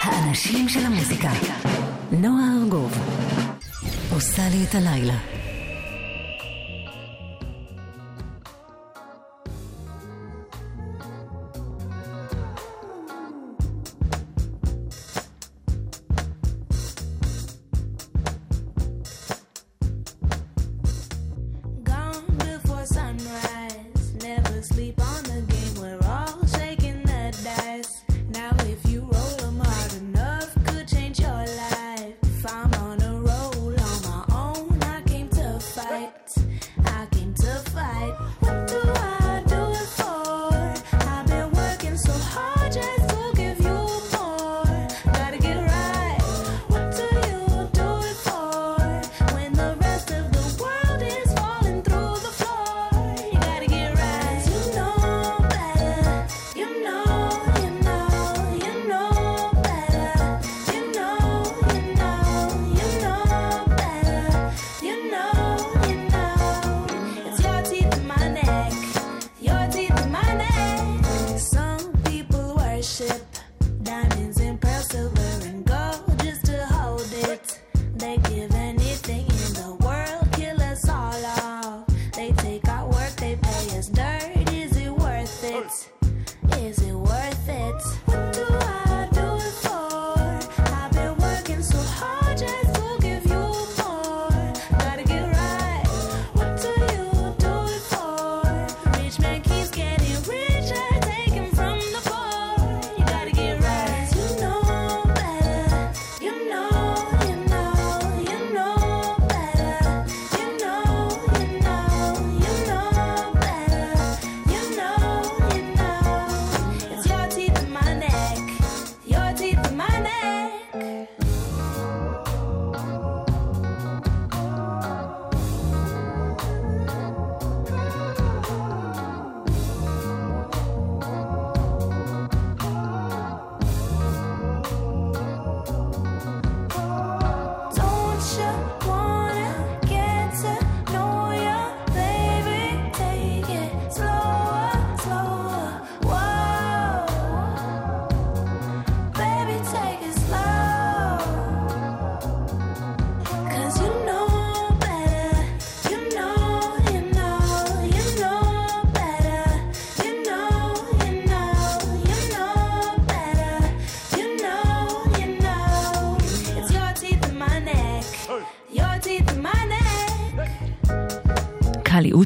האנשים של המוזיקה. נועה ארגוב עושה לי את הלילה.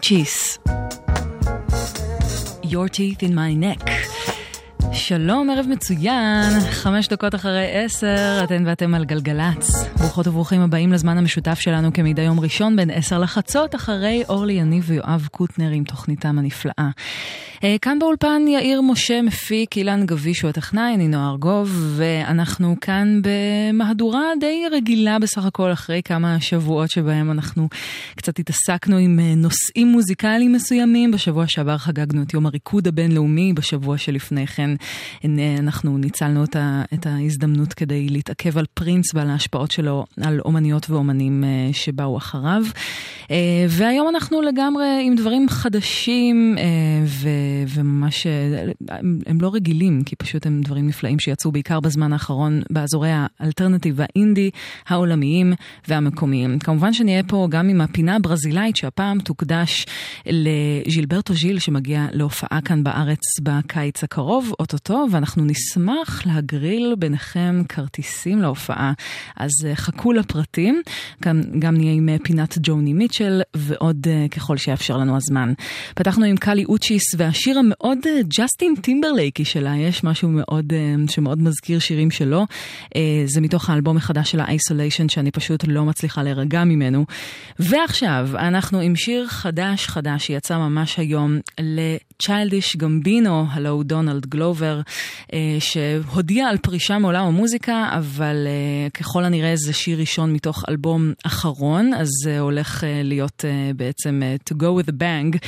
צ'יס. Your teeth in my neck. שלום, ערב מצוין, חמש דקות אחרי עשר, אתן ואתם על גלגלצ. ברוכות וברוכים הבאים לזמן המשותף שלנו כמדי יום ראשון בין עשר לחצות, אחרי אורלי יניב ויואב קוטנר עם תוכניתם הנפלאה. אה, כאן באולפן יאיר משה מפיק, אילן גביש הוא הטכנאי, אני נועה ארגוב, ואנחנו כאן במהדורה די רגילה בסך הכל, אחרי כמה שבועות שבהם אנחנו קצת התעסקנו עם אה, נושאים מוזיקליים מסוימים. בשבוע שעבר חגגנו את יום הריקוד הבינלאומי, בשבוע שלפני כן אה, אנחנו ניצלנו את ההזדמנות כדי להתעכב על פרינס ועל ההשפעות שלו על אומניות ואומנים שבאו אחריו. והיום אנחנו לגמרי עם דברים חדשים, ו... וממש, הם, הם לא רגילים, כי פשוט הם דברים נפלאים שיצאו בעיקר בזמן האחרון באזורי האלטרנטיב והאינדי, העולמיים והמקומיים. כמובן שנהיה פה גם עם הפינה הברזילאית שהפעם תוקדש לז'ילברטו ז'יל שמגיע להופעה כאן בארץ בקיץ הקרוב, אוטוטו, ואנחנו נשמח להגריל ביניכם כרטיסים להופעה. אז אה, חכו לפרטים, גם, גם נהיה עם אה, פינת ג'וני מיטשל ועוד אה, ככל שיאפשר לנו הזמן. פתחנו עם קאלי אוצ'יס והשיר השיר המאוד אה, ג'סטין טימברלייקי שלה, יש משהו מאוד, אה, שמאוד מזכיר שירים שלו. אה, זה מתוך האלבום החדש של ה-Isolation, שאני פשוט לא מצליחה להירגע ממנו. ועכשיו, אנחנו עם שיר חדש חדש שיצא ממש היום לצ'יילדיש גמבינו, הלו דונלד גלובר, שהודיע על פרישה מעולם המוזיקה, אבל ככל הנראה זה שיר ראשון מתוך אלבום אחרון, אז זה הולך להיות בעצם To Go With A Bang,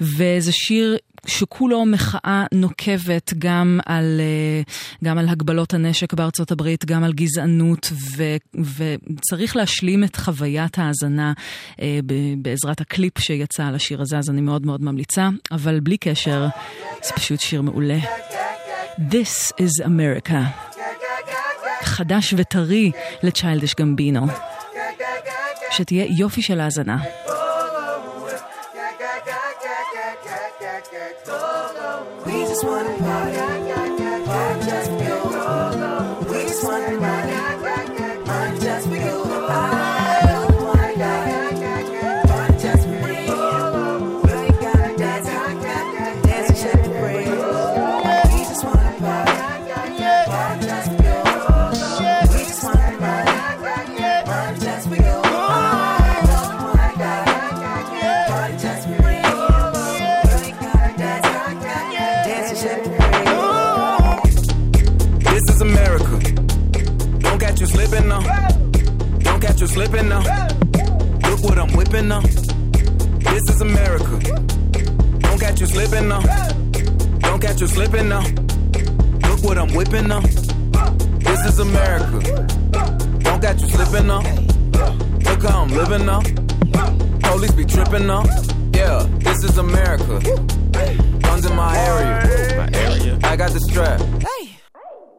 וזה שיר שכולו מחאה נוקבת גם על, אה, גם על הגבלות הנשק בארצות הברית, גם על גזענות, ו, וצריך להשלים את חוויית ההאזנה אה, בעזרת הקליפ שיצא על השיר הזה, אז אני מאוד מאוד ממליצה, אבל בלי קשר, זה פשוט שיר מעולה. This is America. חדש וטרי לצ'יילדש גמבינו. שתהיה יופי של האזנה. Slipping now. Look what I'm whipping now. This is America. Don't catch you slipping now. Don't catch you slipping now. Look what I'm whipping now. This is America. Don't catch you slipping now. Look how I'm living now. Police be tripping now. Yeah, this is America. Guns in my area. My area. I got the strap.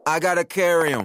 I gotta carry 'em.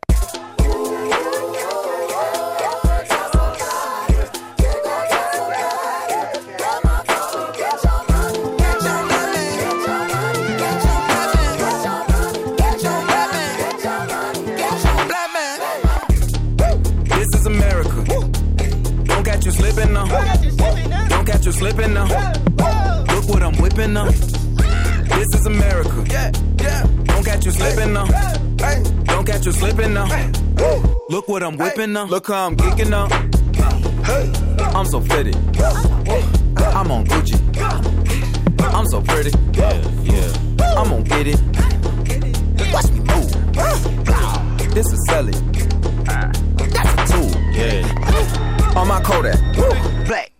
Uh. you slipping now. Look what I'm whipping now. This is America. Yeah, yeah. Don't catch you slipping now. Don't catch you slipping now. Look what I'm whipping now. Look how I'm geeking now. I'm so fitted. I'm on Gucci. I'm so pretty. Yeah, yeah. I'm gonna get it. Watch me move. This is Sally. That's a tool. Yeah. On my Kodak. Black.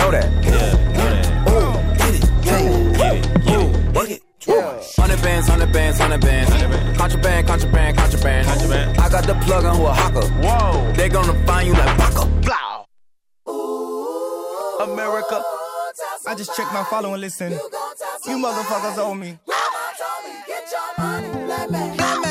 Know that. Yeah, know that. Ooh, get it, get it, get it, work it. Hundred bands, hundred bands, hundred bands. Contraband, contraband, contraband. contraband. I got the plug on who a hawker. Whoa. They gonna find you like Baka. Blow. America. I just checked my follow and listen. You motherfuckers owe me. Mama told me, get your money, black man. Black man.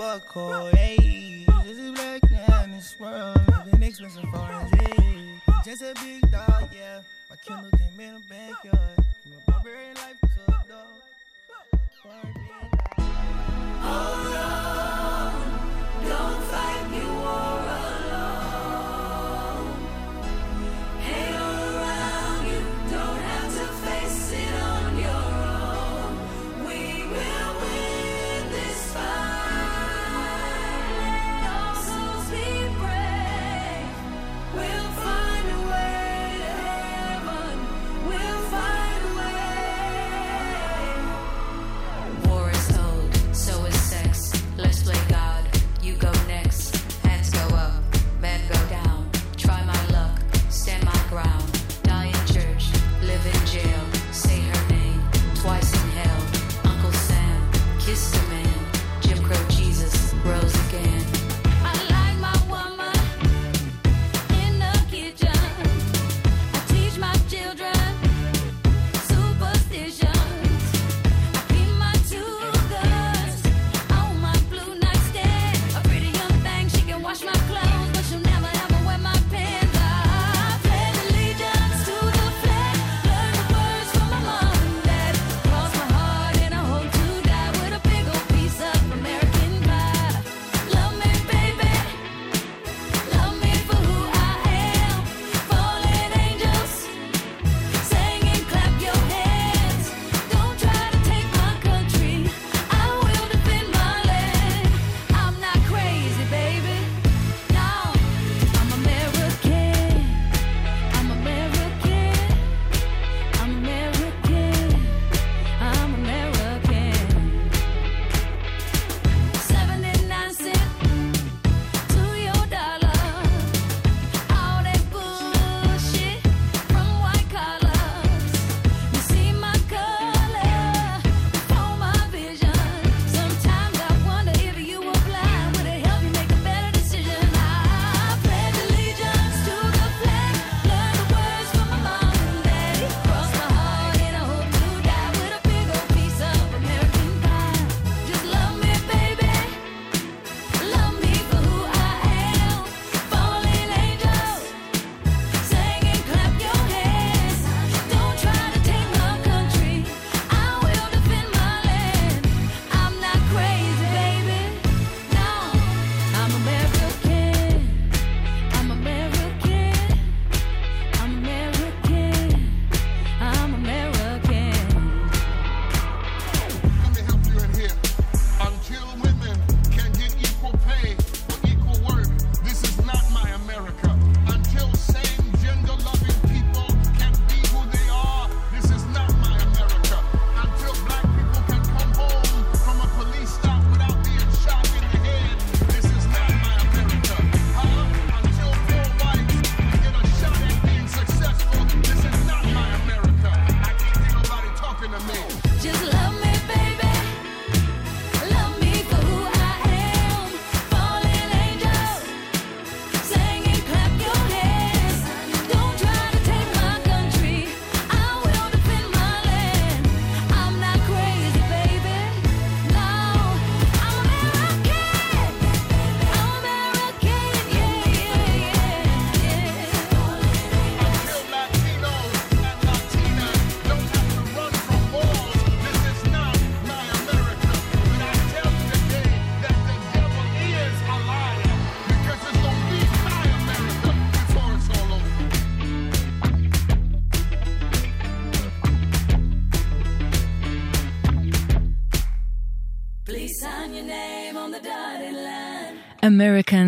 Buckle, hey. Just a black in this world, living expensive foreign, hey. Just a big dog, yeah. My Kindle came in the backyard. A barbarian life to a dog. Hold on,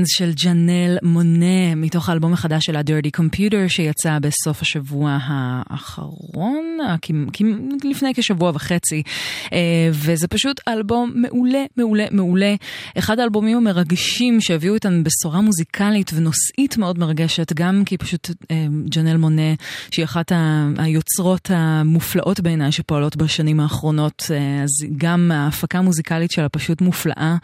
של ג'אנל מונה, מתוך האלבום החדש של ה-Dirty Computer שיצא בסוף השבוע האחרון, לפני כשבוע וחצי, אה, וזה פשוט אלבום מעולה, מעולה, מעולה. אחד האלבומים המרגשים שהביאו איתן בשורה מוזיקלית ונושאית מאוד מרגשת, גם כי פשוט אה, ג'אנל מונה, שהיא אחת היוצרות המופלאות בעיניי שפועלות בשנים האחרונות, אה, אז גם ההפקה המוזיקלית שלה פשוט מופלאה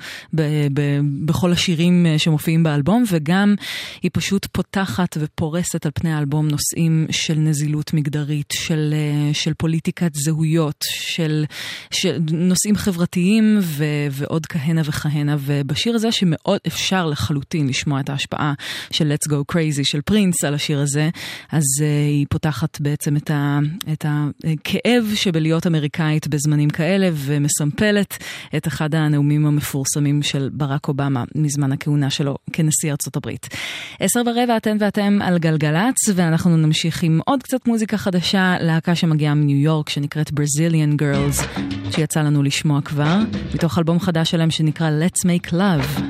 בכל השירים. שירים שמופיעים באלבום, וגם היא פשוט העדות פותחת ופורסת על פני האלבום נושאים של נזילות מגדרית, של, אה, של פוליטיקת זהויות, של, של נושאים חברתיים ו, ועוד כהנה וכהנה. ובשיר הזה שמאוד אפשר לחלוטין לשמוע את ההשפעה של Let's Go Crazy של פרינס על השיר הזה, אז אה, היא פותחת בעצם את, ה, את הכאב שבלהיות אמריקאית בזמנים כאלה, ומסמפלת את אחד הנאומים המפורסמים של ברק אובמה מזמן הכהונה שלו כנשיא ארצות הברית. עשר ברבע אתן ואתם על גלגלצ, ואנחנו נמשיך עם עוד קצת מוזיקה חדשה, להקה שמגיעה מניו יורק שנקראת Brazilian Girls, שיצא לנו לשמוע כבר, מתוך אלבום חדש שלהם שנקרא Let's Make Love.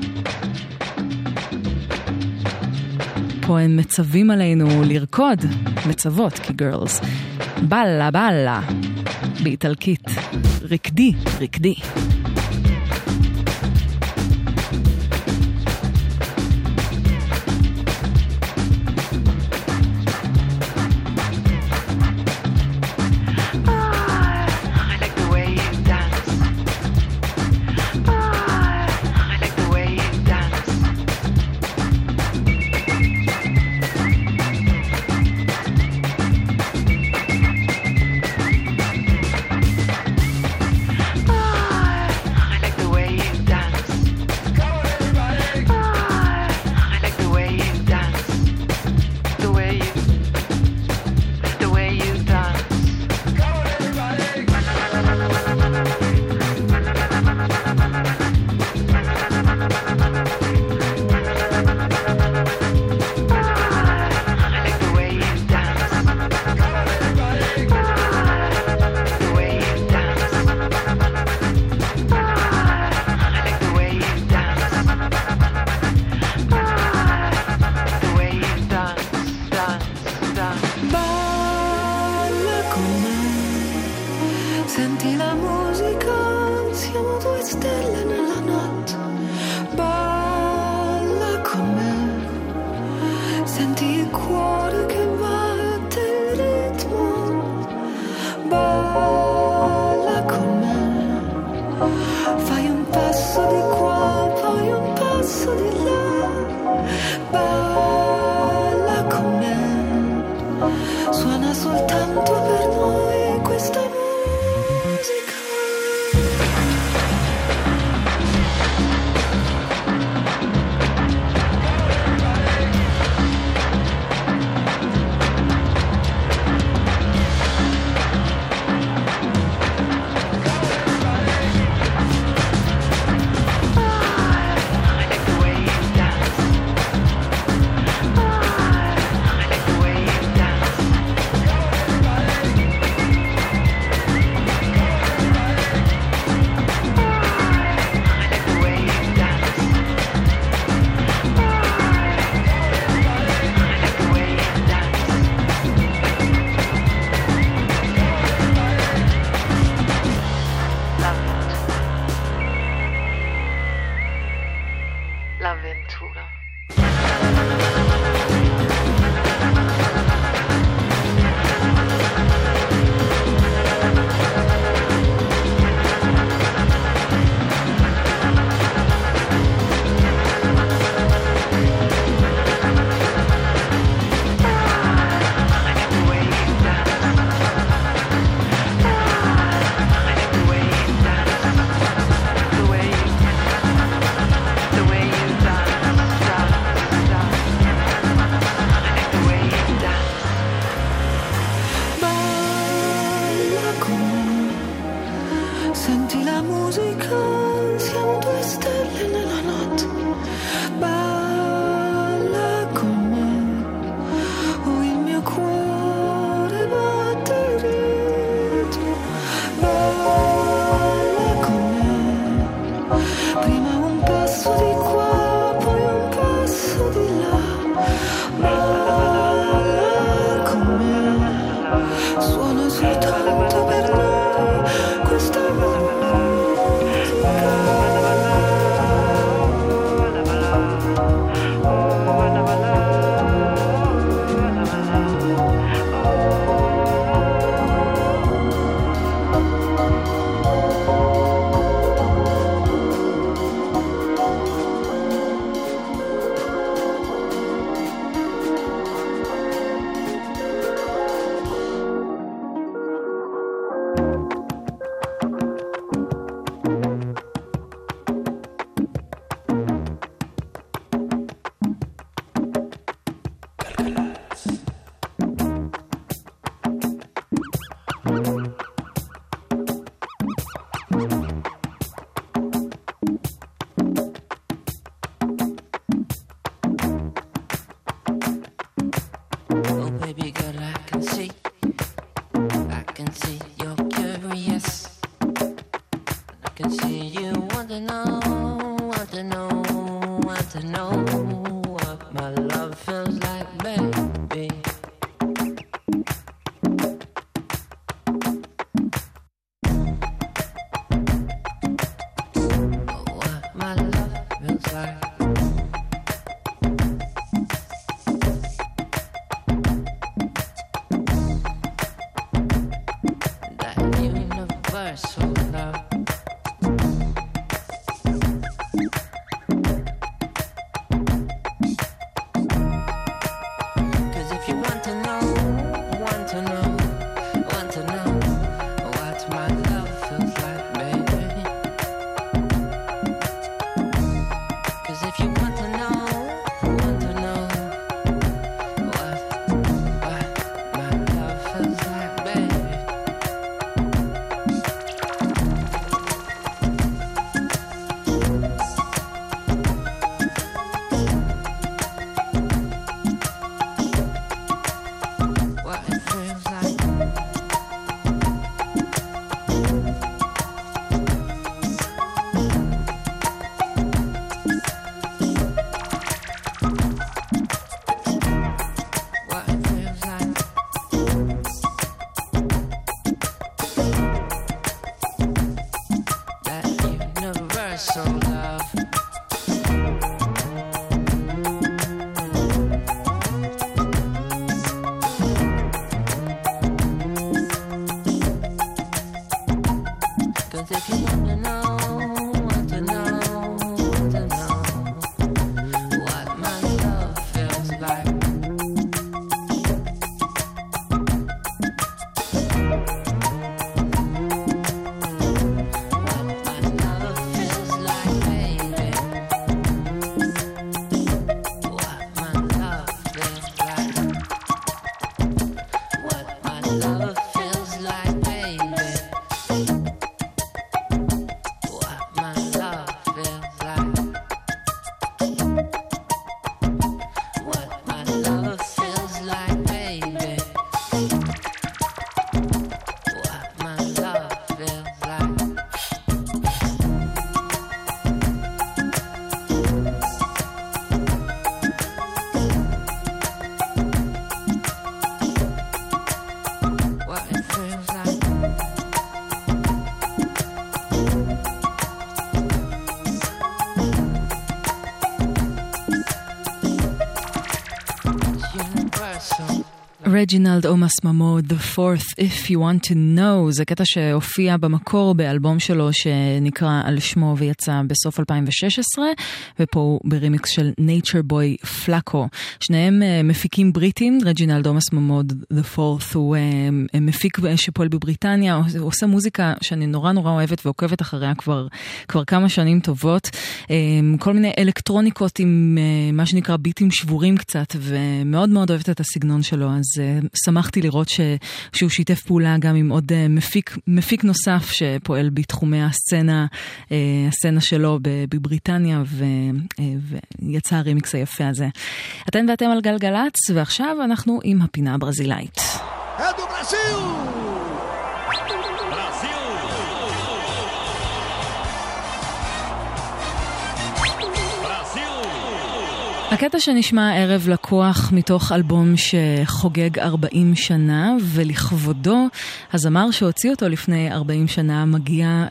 פה הם מצווים עלינו לרקוד, מצוות כגרלס. בלה בלה, באיטלקית, רקדי, רקדי. רג'ינלד אומאס ממוד, The Fourth, If You Want to Know, זה קטע שהופיע במקור באלבום שלו שנקרא על שמו ויצא בסוף 2016, ופה הוא ברמיקס של Nature Boy פלאקו. שניהם אה, מפיקים בריטים, רג'ינלד אומאס ממוד, The Fourth, הוא אה, מפיק שפועל בבריטניה, הוא עושה מוזיקה שאני נורא נורא אוהבת ועוקבת אחריה כבר, כבר כמה שנים טובות. כל מיני אלקטרוניקות עם מה שנקרא ביטים שבורים קצת, ומאוד מאוד אוהבת את הסגנון שלו, אז שמחתי לראות ש, שהוא שיתף פעולה גם עם עוד אה, מפיק, מפיק נוסף שפועל בתחומי הסצנה, אה, הסצנה שלו בבריטניה, ו, אה, ויצא הרימיקס היפה הזה. אתן ואתם על גלגלצ, ועכשיו אנחנו עם הפינה הברזילאית. ברזיל! הקטע שנשמע הערב לקוח מתוך אלבום שחוגג 40 שנה, ולכבודו, הזמר שהוציא אותו לפני 40 שנה מגיע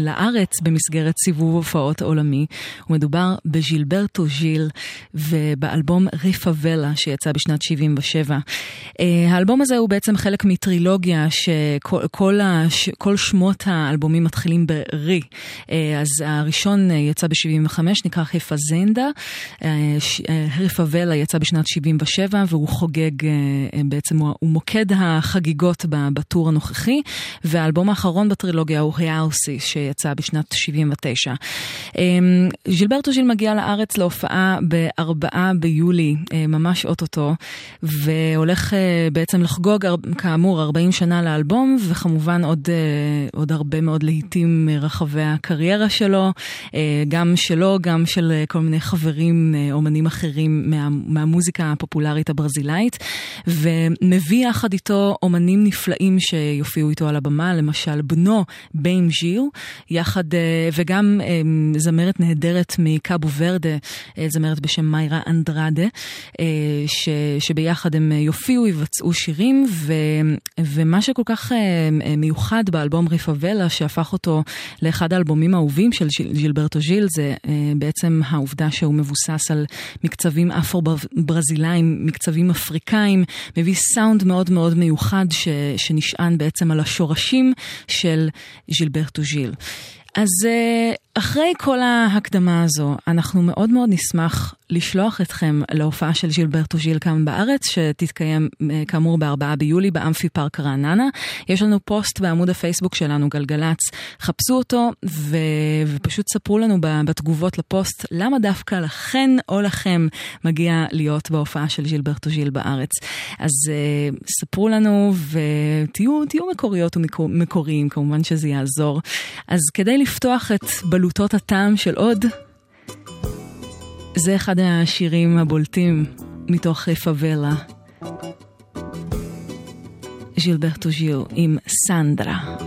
לארץ במסגרת סיבוב הופעות עולמי. ומדובר בז'ילברטו ז'יל ובאלבום ריפה ולה שיצא בשנת 77. אה, האלבום הזה הוא בעצם חלק מטרילוגיה שכל כל הש, כל שמות האלבומים מתחילים ברי. אה, אז הראשון יצא ב-75, נקרא חיפה זנדה. הריפאבלה יצא בשנת 77 והוא חוגג, אה, אה, בעצם הוא, הוא מוקד החגיגות בטור הנוכחי, והאלבום האחרון בטרילוגיה הוא היאוסי שיצא בשנת 79. אמ, ז'ילברטו ז'יל מגיע לארץ להופעה ב-4 ביולי, אה, ממש אוטוטו, והולך בעצם לחגוג כאמור 40 שנה לאלבום, וכמובן עוד, עוד הרבה מאוד להיטים מרחבי הקריירה שלו, גם שלו, גם של כל מיני חברים אומנים. אומנים אחרים מה, מהמוזיקה הפופולרית הברזילאית, ומביא יחד איתו אומנים נפלאים שיופיעו איתו על הבמה, למשל בנו ביים ז'יר, יחד, וגם זמרת נהדרת מקאבו ורדה, זמרת בשם מיירה אנדרדה, ש, שביחד הם יופיעו, יבצעו שירים, ו, ומה שכל כך מיוחד באלבום ריפאבלה, שהפך אותו לאחד האלבומים האהובים של ז'ילברטו ז'יל, זה בעצם העובדה שהוא מבוסס על מקצבים אפרו-ברזילאים, מקצבים אפריקאים, מביא סאונד מאוד מאוד מיוחד ש, שנשען בעצם על השורשים של ז'ילברטו ז'יל. אז אחרי כל ההקדמה הזו, אנחנו מאוד מאוד נשמח לשלוח אתכם להופעה של ז'ילברטו ז'יל כאן בארץ, שתתקיים כאמור ב-4 ביולי באמפי פארק רעננה. יש לנו פוסט בעמוד הפייסבוק שלנו, גלגלצ, חפשו אותו ו... ופשוט ספרו לנו בתגובות לפוסט למה דווקא לכן או לכם מגיע להיות בהופעה של ז'ילברטו ז'יל בארץ. אז uh, ספרו לנו ותהיו מקוריות ומקוריים, כמובן שזה יעזור. אז כדי לפתוח את בלוטות הטעם של עוד, זה אחד השירים הבולטים מתוך פאבלה. ז'ילברטו ז'יל עם סנדרה.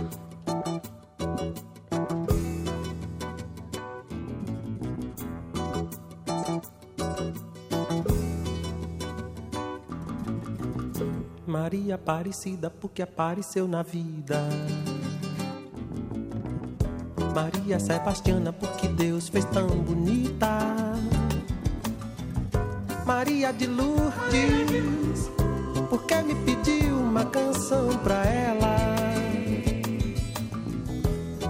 Maria Aparecida, porque apareceu na vida. Maria Sebastiana, porque Deus fez tão bonita. Maria de Lourdes, porque me pediu uma canção pra ela.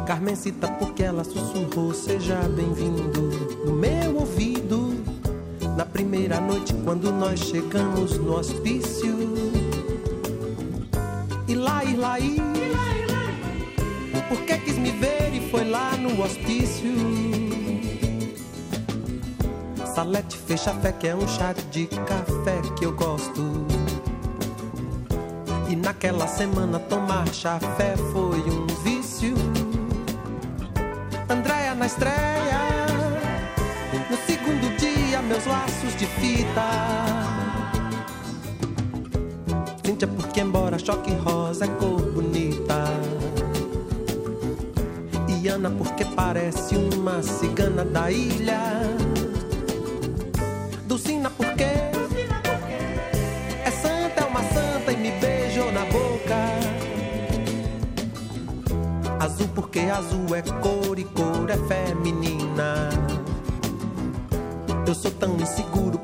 Carmencita, porque ela sussurrou, seja bem-vindo no meu ouvido. Na primeira noite, quando nós chegamos no hospício. E lá, e lá, e porque quis me ver e foi lá no hospício. Salete fecha fé que é um chá de café que eu gosto. E naquela semana tomar chafé foi um vício. Andréia na estreia, no segundo dia meus laços de fita. Cíntia porque embora choque rosa é cor bonita. E Ana porque parece uma cigana da ilha. Dulcina porque é santa, é uma santa e me beijou na boca. Azul porque azul é cor e cor é feminina. Eu sou tão inseguro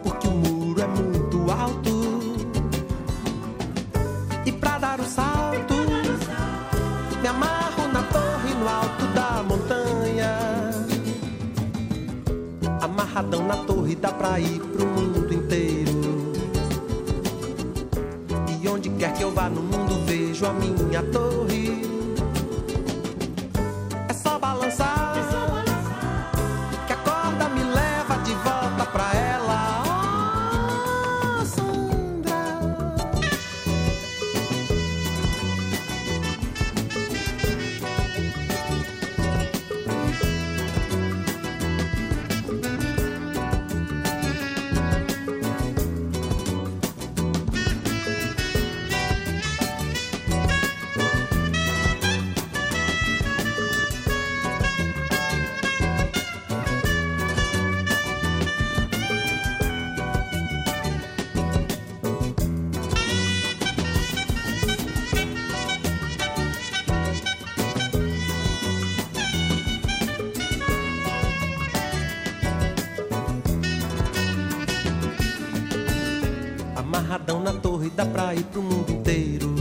Amarradão na torre dá pra ir pro mundo inteiro. E onde quer que eu vá no mundo vejo a minha torre. Ir pro mundo inteiro.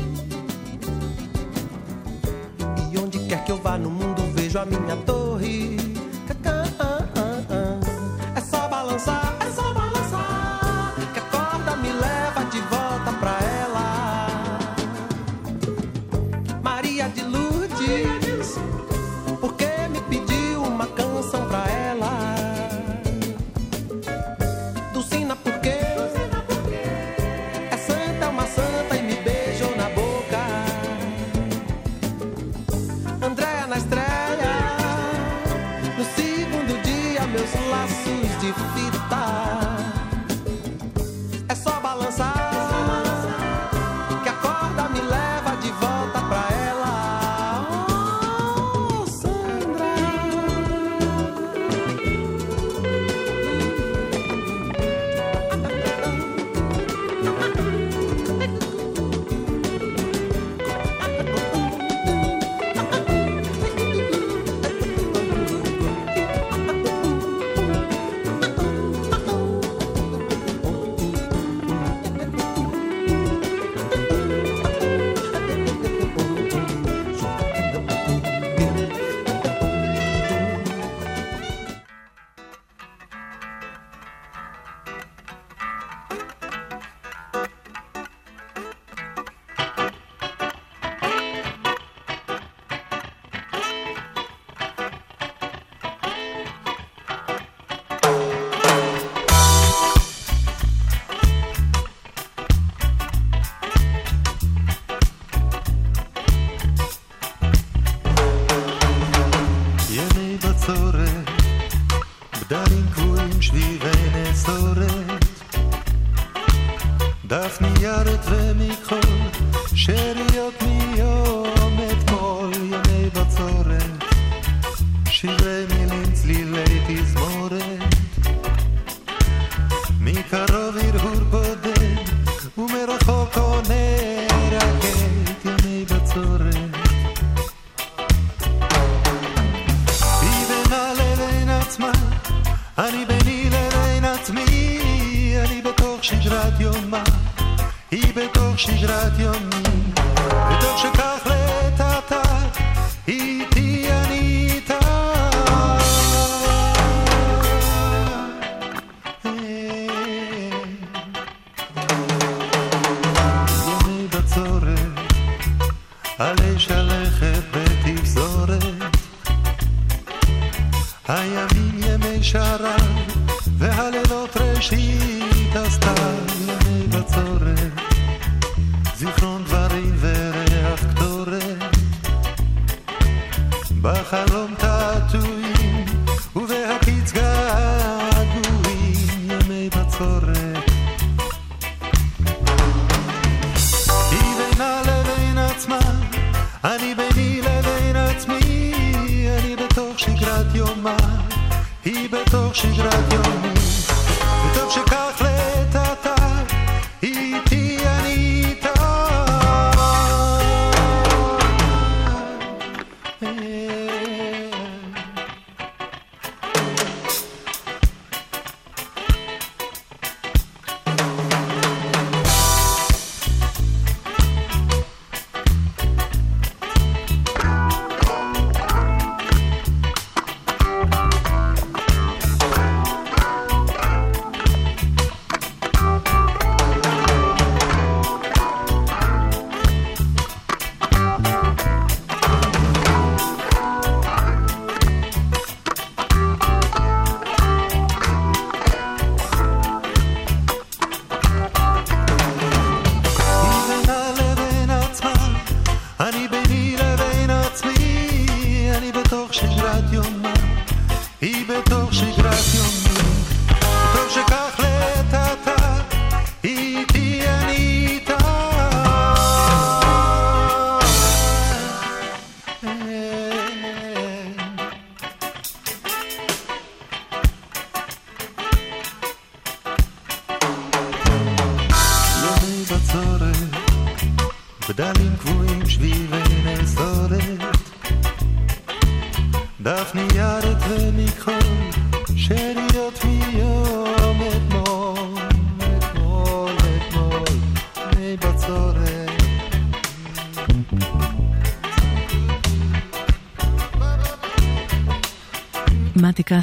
E onde quer que eu vá no mundo vejo a minha torre.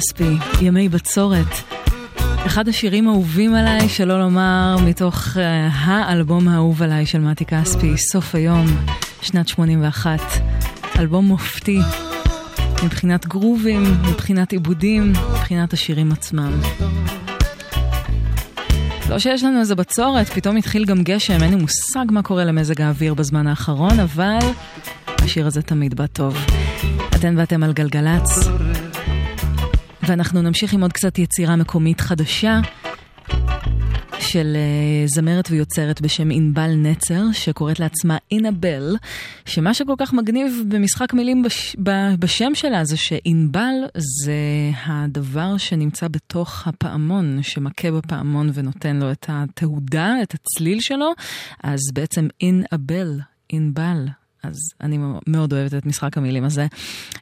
כספי, ימי בצורת. אחד השירים האהובים עליי, שלא לומר, מתוך uh, האלבום האהוב עליי של מתי כספי, סוף היום, שנת 81. אלבום מופתי, מבחינת גרובים, מבחינת עיבודים, מבחינת השירים עצמם. לא שיש לנו איזה בצורת, פתאום התחיל גם גשם, אין לי מושג מה קורה למזג האוויר בזמן האחרון, אבל השיר הזה תמיד בא טוב. אתן ואתם על גלגלצ. ואנחנו נמשיך עם עוד קצת יצירה מקומית חדשה של uh, זמרת ויוצרת בשם ענבל נצר, שקוראת לעצמה אינבל, שמה שכל כך מגניב במשחק מילים בש, בשם שלה זה שענבל זה הדבר שנמצא בתוך הפעמון, שמכה בפעמון ונותן לו את התהודה, את הצליל שלו, אז בעצם אינבל, ענבל. אז אני מאוד אוהבת את משחק המילים הזה.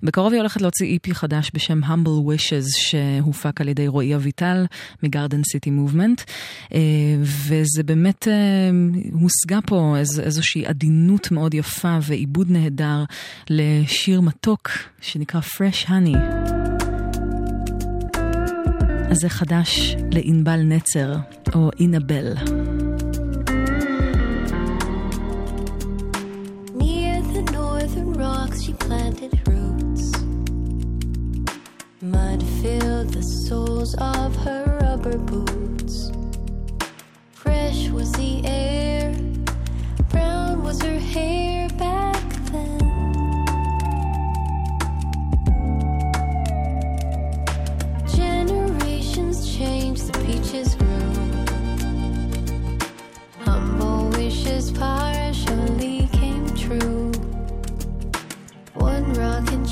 בקרוב היא הולכת להוציא איפי חדש בשם Humble Wishes, שהופק על ידי רועי אביטל מגרדן סיטי מובמנט, וזה באמת הושגה פה איז, איזושהי עדינות מאוד יפה ועיבוד נהדר לשיר מתוק שנקרא Fresh Honey. אז זה חדש לענבל נצר, או אינבל. she planted roots. Mud filled the soles of her rubber boots. Fresh was the air, brown was her hair back then. Generations changed, the peaches grew. Humble wishes, pie.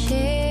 起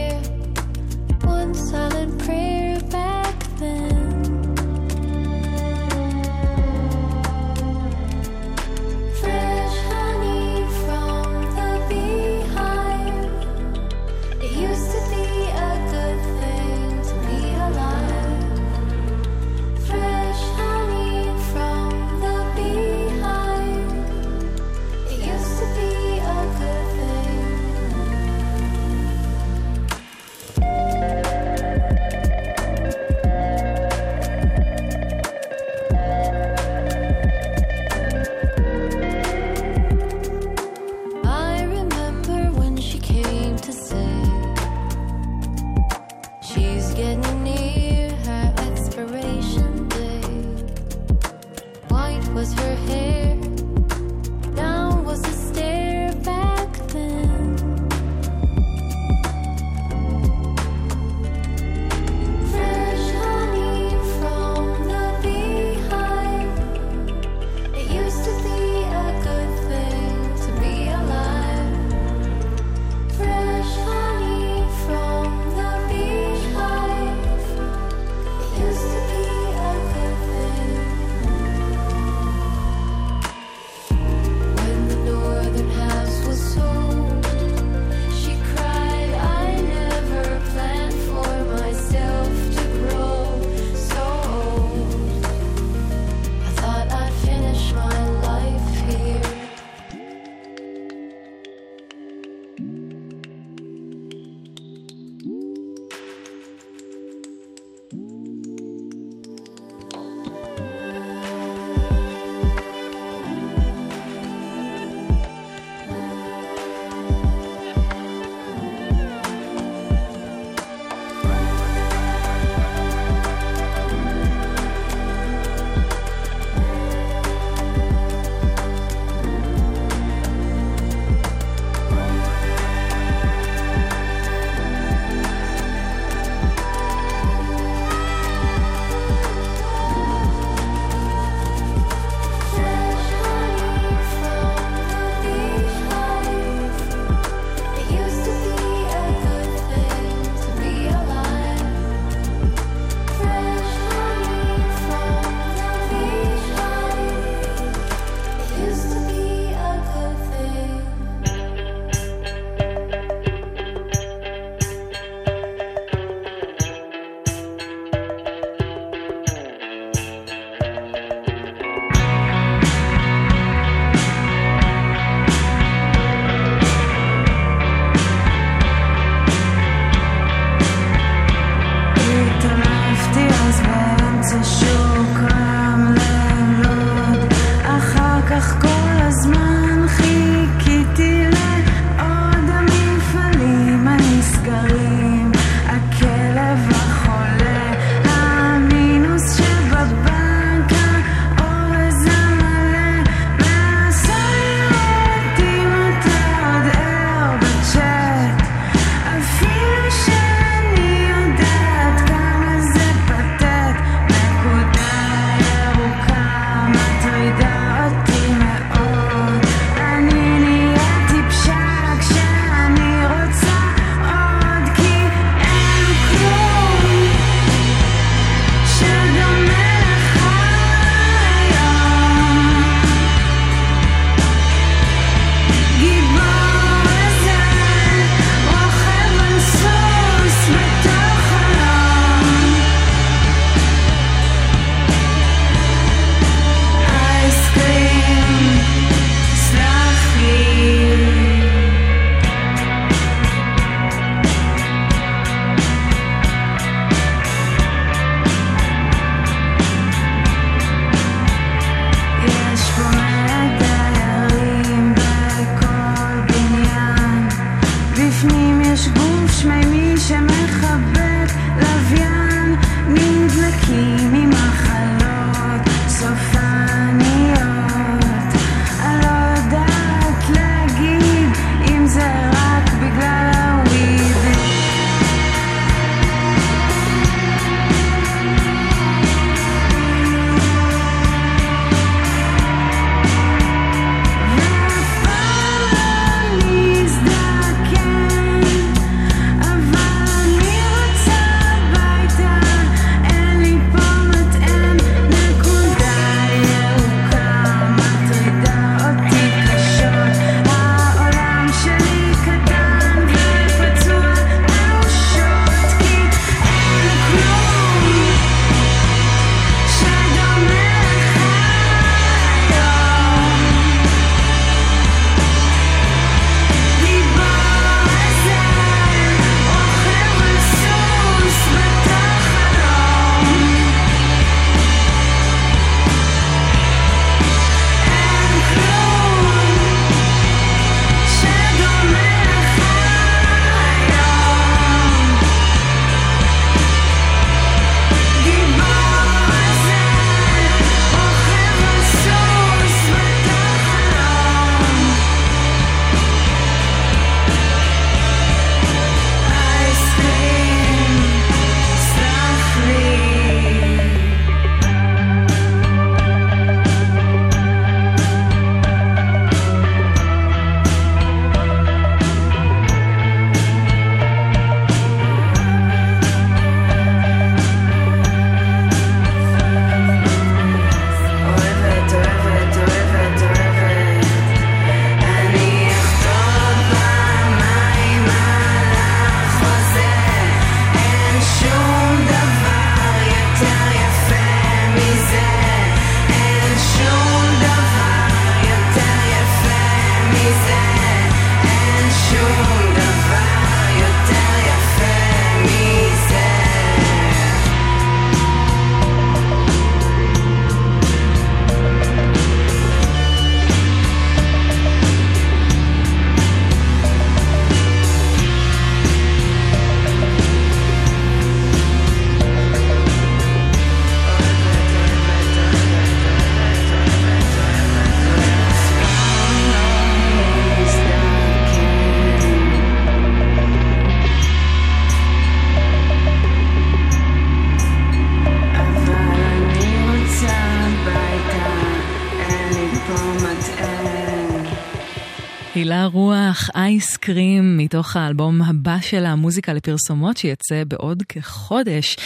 אייסקרים, מתוך האלבום הבא של המוזיקה לפרסומות שיצא בעוד כחודש.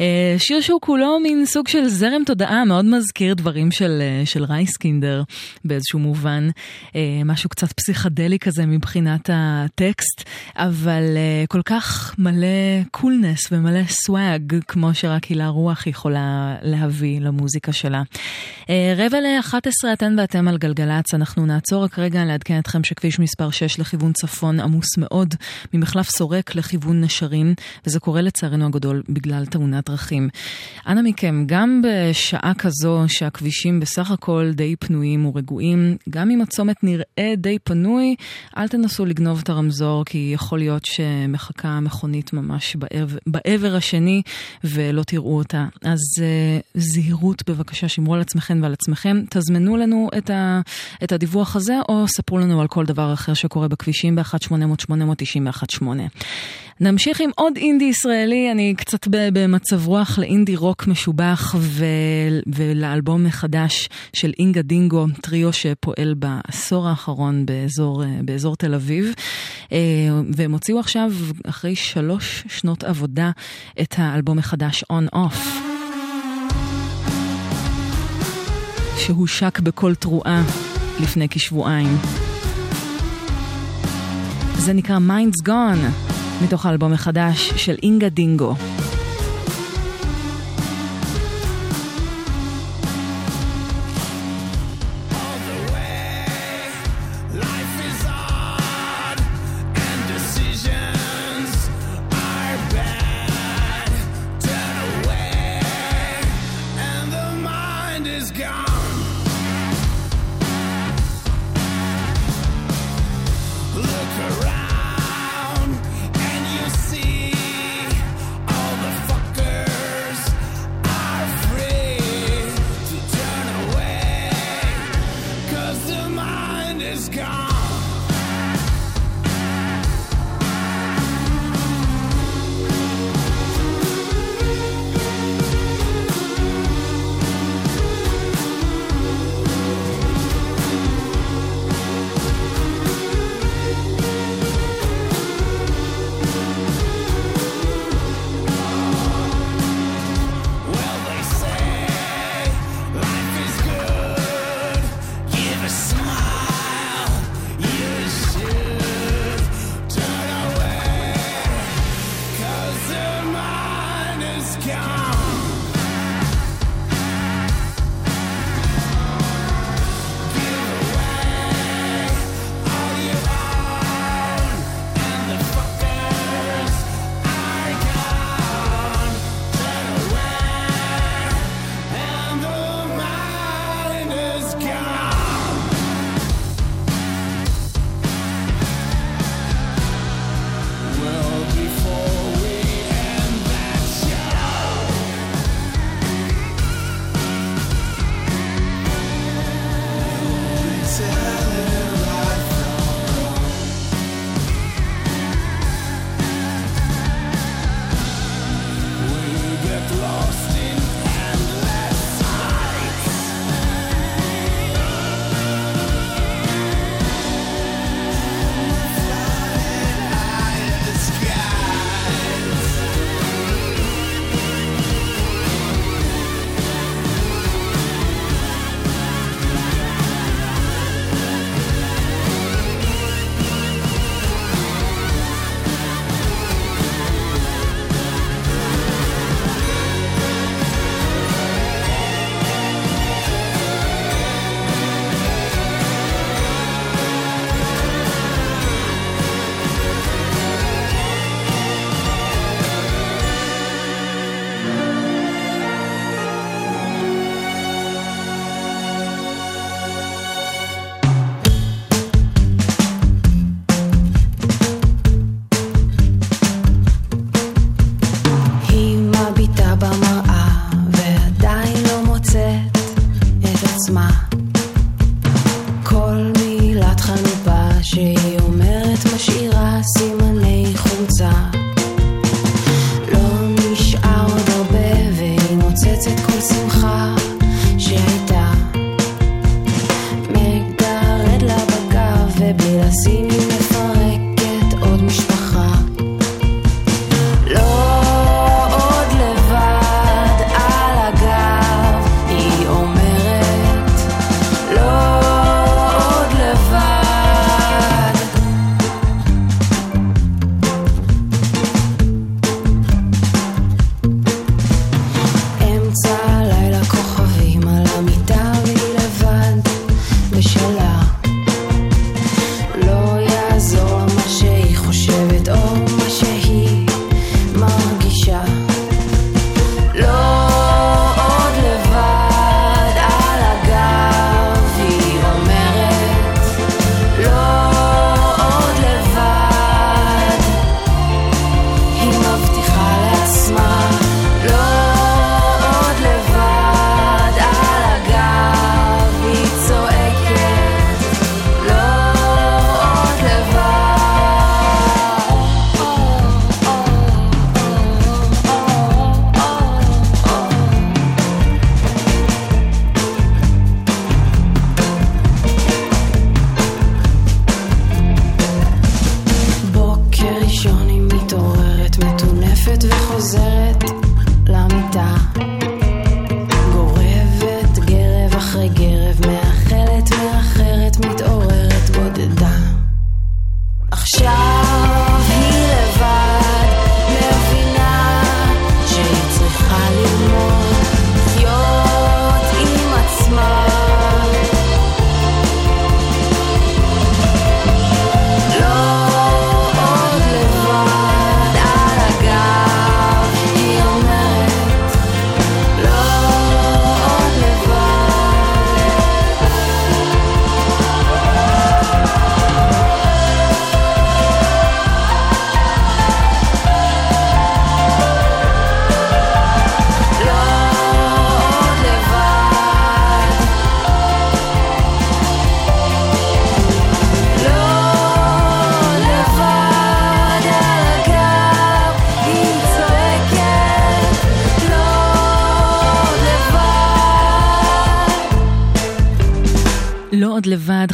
אה, שיר שהוא כולו מין סוג של זרם תודעה, מאוד מזכיר דברים של, אה, של רייסקינדר באיזשהו מובן. אה, משהו קצת פסיכדלי כזה מבחינת הטקסט, אבל כל כך מלא קולנס ומלא סוואג, כמו שרק הילה רוח יכולה להביא למוזיקה שלה. רבע ל-11 אתן ואתם על גלגלצ, אנחנו נעצור רק רגע לעדכן אתכם שכביש מספר 6 לכיוון צפון עמוס מאוד ממחלף סורק לכיוון נשרים, וזה קורה לצערנו הגדול בגלל תאונת דרכים. אנא מכם, גם בשעה כזו שהכבישים בסך הכל די פנויים ורגועים, גם אם הצומת נראה די פנוי, אל תנסו לגנוב את הרמזור, כי יכול להיות שמחכה מכונית ממש בעבר, בעבר השני ולא תראו אותה. אז uh, זהירות בבקשה, שמרו על עצמכם ועל עצמכם. תזמנו לנו את, ה, את הדיווח הזה, או ספרו לנו על כל דבר אחר שקורה בכבישים ב-1-800-891-8. נמשיך עם עוד אינדי ישראלי, אני קצת במצב רוח לאינדי רוק משובח ו... ולאלבום מחדש של אינגה דינגו, טריו שפועל בעשור האחרון באזור, באזור תל אביב. אה, והם הוציאו עכשיו, אחרי שלוש שנות עבודה, את האלבום החדש On Off. שהושק בכל תרועה לפני כשבועיים. זה נקרא Mind's Gone. מתוך האלבום החדש של אינגה דינגו.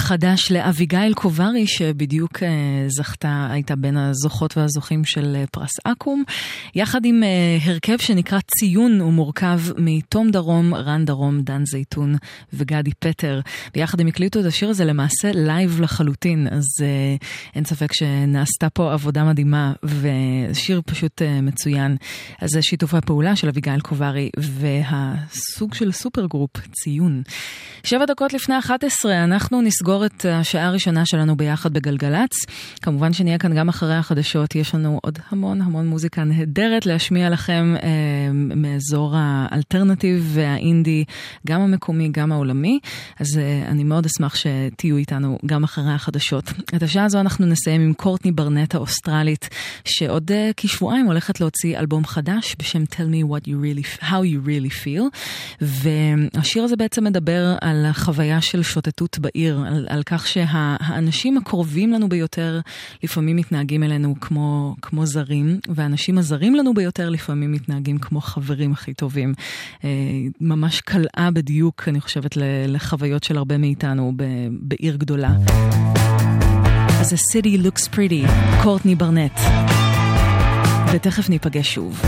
חדש לאביגיל קוברי, שבדיוק אה, זכתה, הייתה בין הזוכות והזוכים של אה, פרס אקו"ם, יחד עם אה, הרכב שנקרא ציון, הוא מורכב מתום דרום, רן דרום, דן זייתון וגדי פטר. ביחד הם הקליטו את השיר הזה למעשה לייב לחלוטין, אז אין ספק שנעשתה פה עבודה מדהימה, ושיר פשוט מצוין. אז זה שיתוף הפעולה של אביגיל קוברי והסוג של super group, ציון. שבע דקות לפני 11, אנחנו נסגור את השעה הראשונה שלנו ביחד בגלגלצ. כמובן שנהיה כאן גם אחרי החדשות, יש לנו עוד המון המון מוזיקה נהדרת להשמיע לכם אה, מאזור האלטרנטיב והאינדי, גם המקומי, גם העולמי. אז אה, אני מאוד אשמח שתהיו איתנו גם אחרי החדשות. את השעה הזו אנחנו נסיים עם קורטני ברנט האוסטרלית, שעוד אה, כשבועיים הולכת להוציא אלבום חדש בשם Tell me what you really, how you really feel. והשיר הזה בעצם מדבר על החוויה של שוטטות בעיר, על, על כך שהאנשים הקרובים לנו ביותר לפעמים מתנהגים אלינו כמו, כמו זרים, והאנשים הזרים לנו ביותר לפעמים מתנהגים כמו חברים הכי טובים. אה, ממש קלעה בדיוק, אני חושבת, לחוויות של הרבה מאיתנו בעיר גדולה. אז ה-city looks pretty, קורטני ברנט. ותכף ניפגש שוב.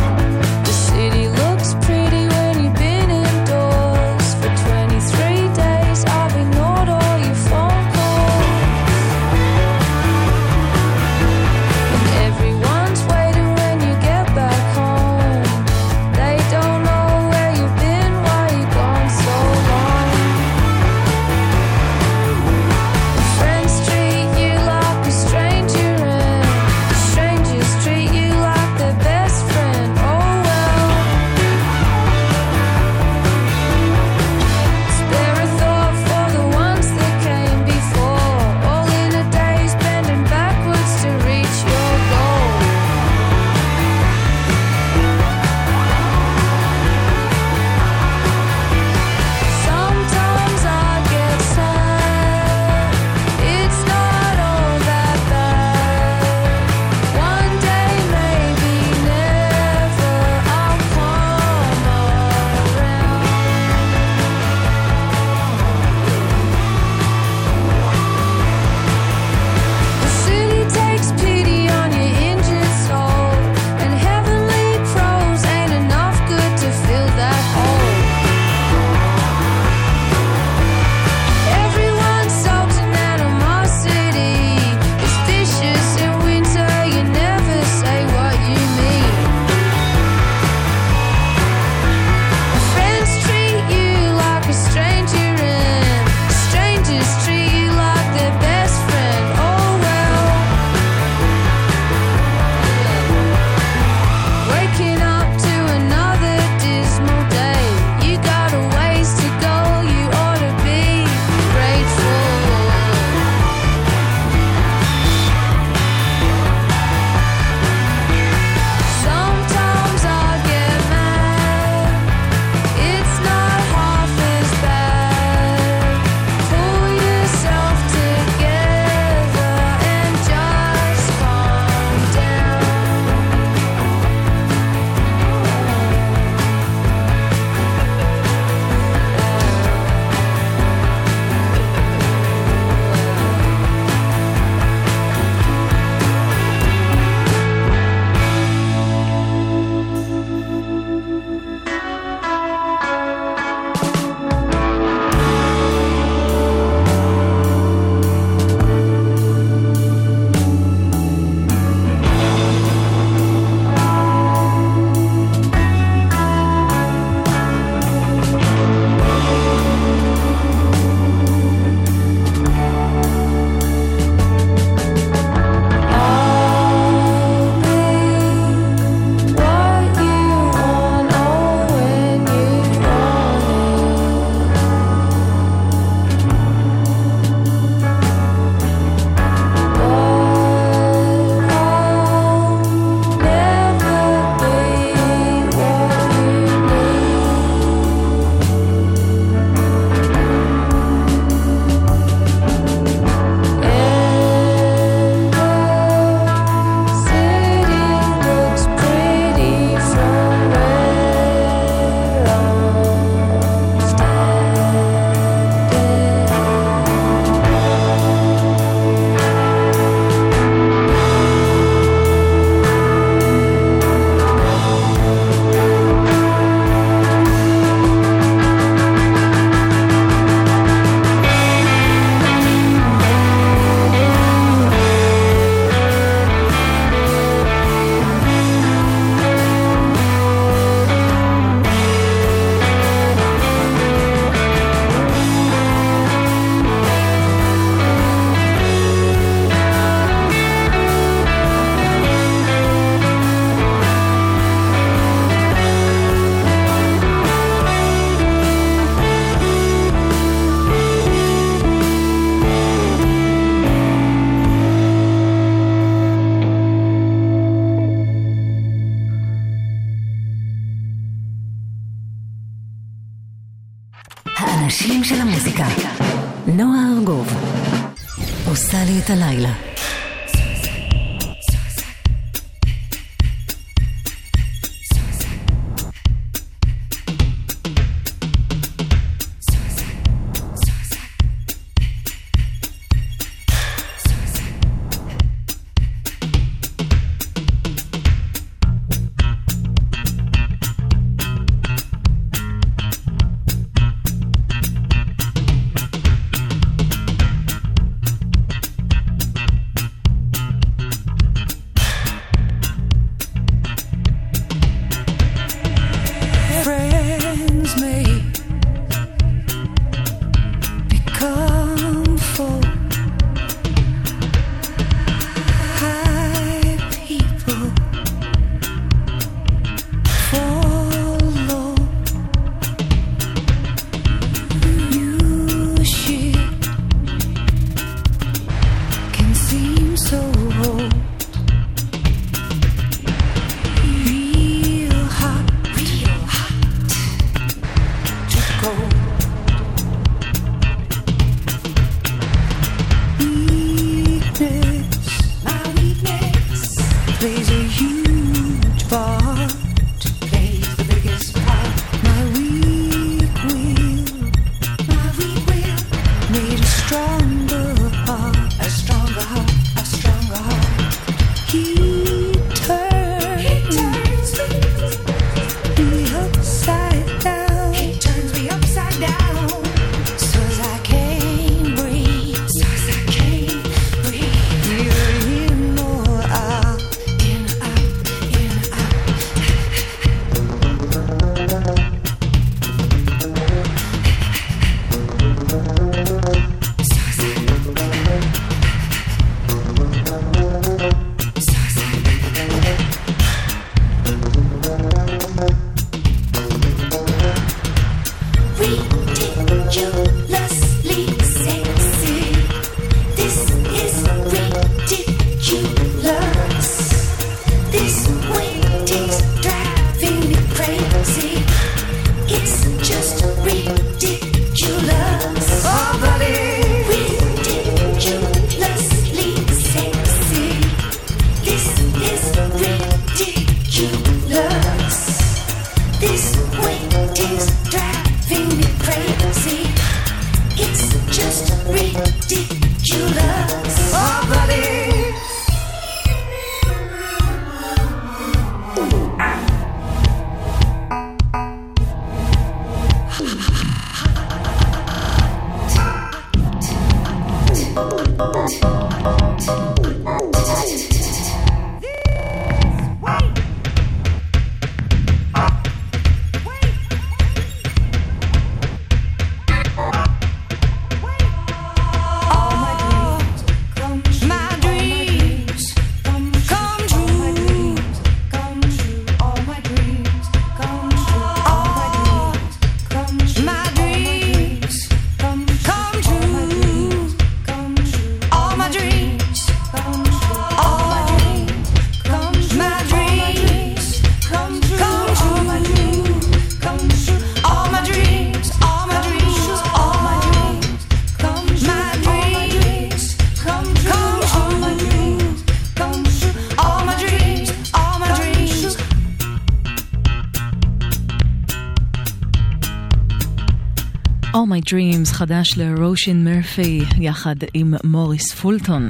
Dreams חדש לרושין מרפי יחד עם מוריס פולטון.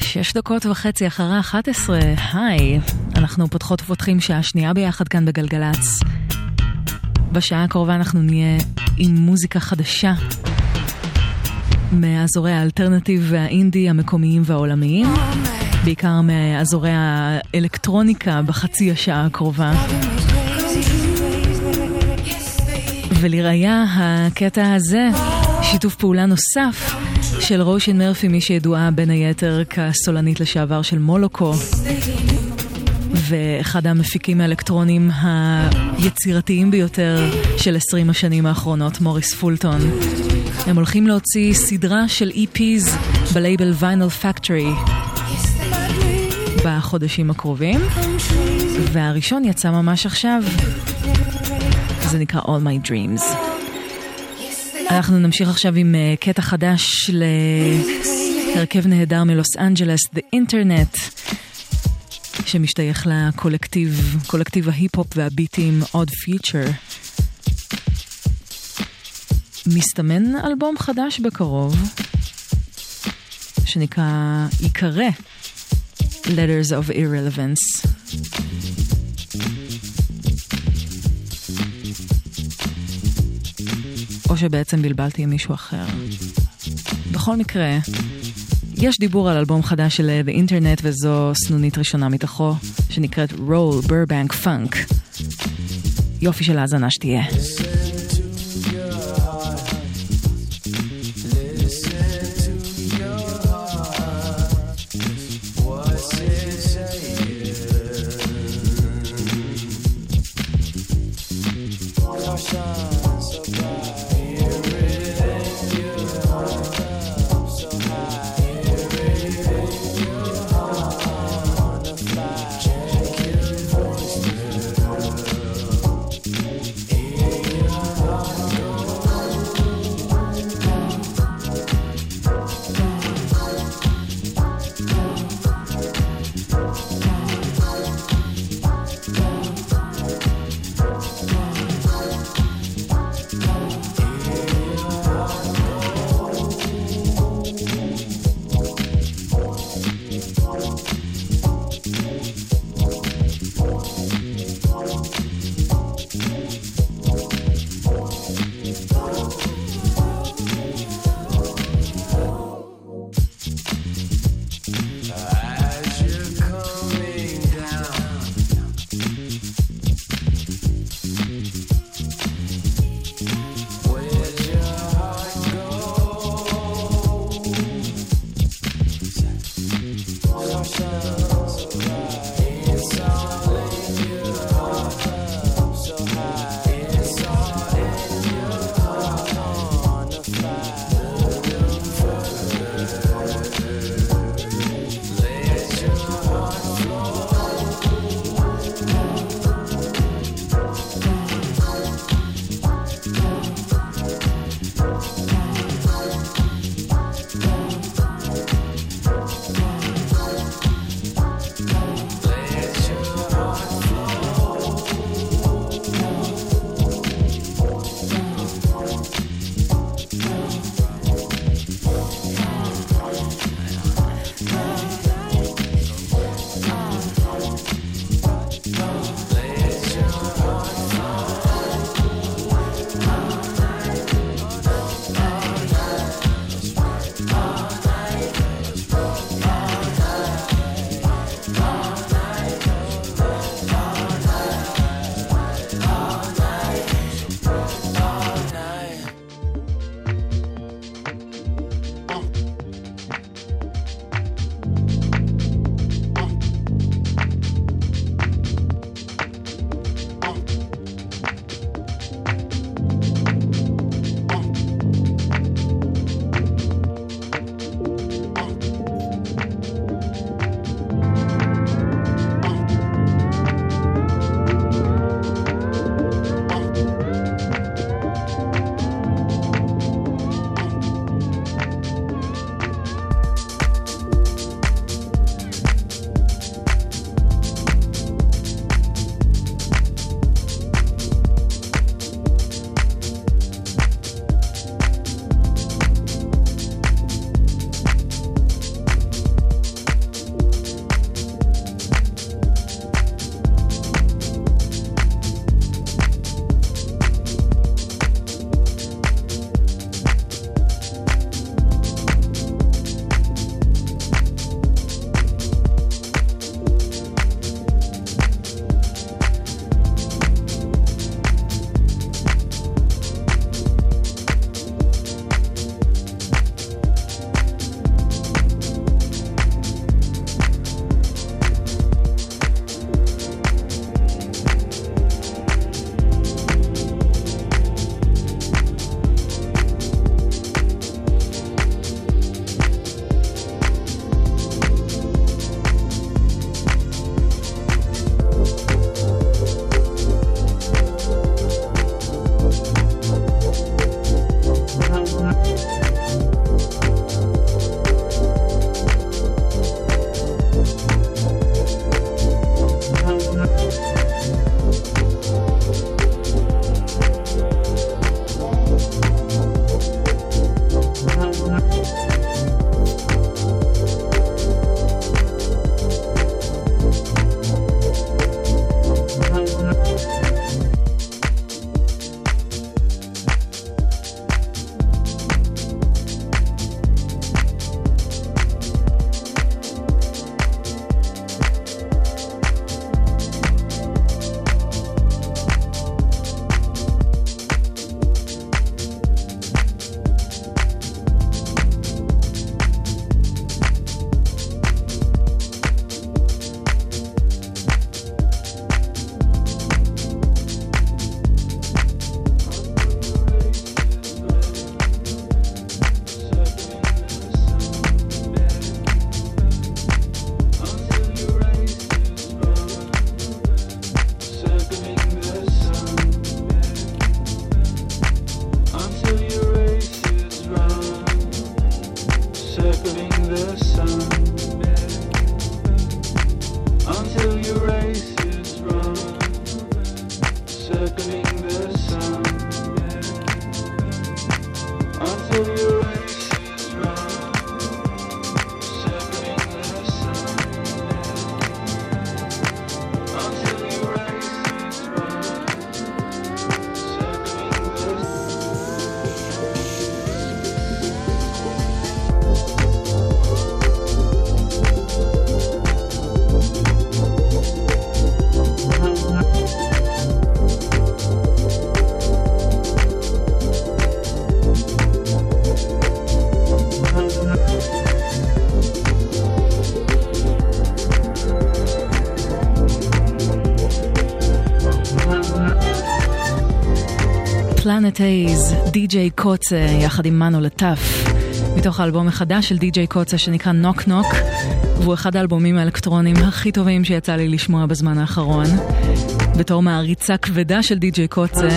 שש דקות וחצי אחרי 11, היי, אנחנו פותחות ופותחים שעה שנייה ביחד כאן בגלגלצ. בשעה הקרובה אנחנו נהיה עם מוזיקה חדשה מאזורי האלטרנטיב והאינדי המקומיים והעולמיים, בעיקר מאזורי האלקטרוניקה בחצי השעה הקרובה. ולראיה, הקטע הזה, שיתוף פעולה נוסף של רושן מרפי, מי שידועה בין היתר כסולנית לשעבר של מולוקו, ואחד המפיקים האלקטרונים היצירתיים ביותר של 20 השנים האחרונות, מוריס פולטון. הם הולכים להוציא סדרה של EPs בלייבל ויינל פקטורי בחודשים הקרובים, והראשון יצא ממש עכשיו. זה נקרא All My Dreams. אנחנו נמשיך עכשיו עם uh, קטע חדש להרכב נהדר מלוס אנג'לס, The Internet, שמשתייך לקולקטיב, קולקטיב ההיפ-הופ והביטים Odd Future. מסתמן אלבום חדש בקרוב, שנקרא ייקרא Letters of Irrelevance. או שבעצם בלבלתי עם מישהו אחר. בכל מקרה, יש דיבור על אלבום חדש של באינטרנט וזו סנונית ראשונה מתוכו, שנקראת Roll Burbank Funk. יופי של האזנה שתהיה. פלנט אייז, די.ג'יי קוצה יחד עם מנו לטף, מתוך האלבום החדש של די.ג'יי קוצה שנקרא נוק נוק, והוא אחד האלבומים האלקטרונים הכי טובים שיצא לי לשמוע בזמן האחרון. בתור מעריצה כבדה של די.ג'יי קוצה,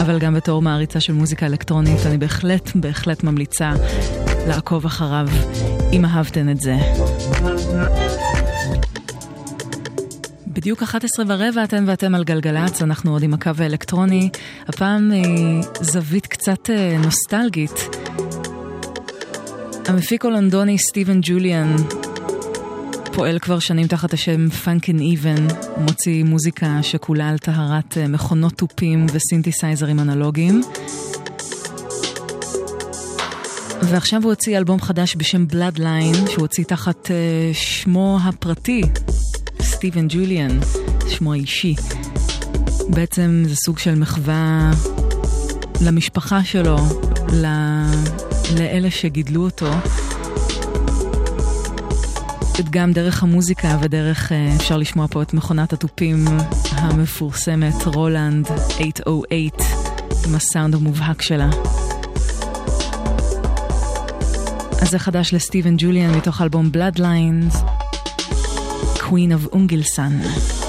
אבל גם בתור מעריצה של מוזיקה אלקטרונית, אני בהחלט בהחלט ממליצה לעקוב אחריו, אם אהבתן את זה. בדיוק 11 ורבע אתן ואתם על גלגלצ, אנחנו עוד עם הקו האלקטרוני. הפעם אה, זווית קצת אה, נוסטלגית. המפיק הולנדוני סטיבן ג'וליאן פועל כבר שנים תחת השם פאנקן איבן, מוציא מוזיקה שכולה על טהרת אה, מכונות תופים וסינתסייזרים אנלוגיים. ועכשיו הוא הוציא אלבום חדש בשם Bloodline, שהוא הוציא תחת uh, שמו הפרטי, סטיבן ג'וליאן, שמו האישי. בעצם זה סוג של מחווה למשפחה שלו, ל... לאלה שגידלו אותו. גם דרך המוזיקה ודרך, אה, אפשר לשמוע פה את מכונת התופים המפורסמת, רולנד 808, עם הסאונד המובהק שלה. אז זה חדש לסטיבן ג'וליאן מתוך אלבום Bloodlines, Queen of Ungilsan.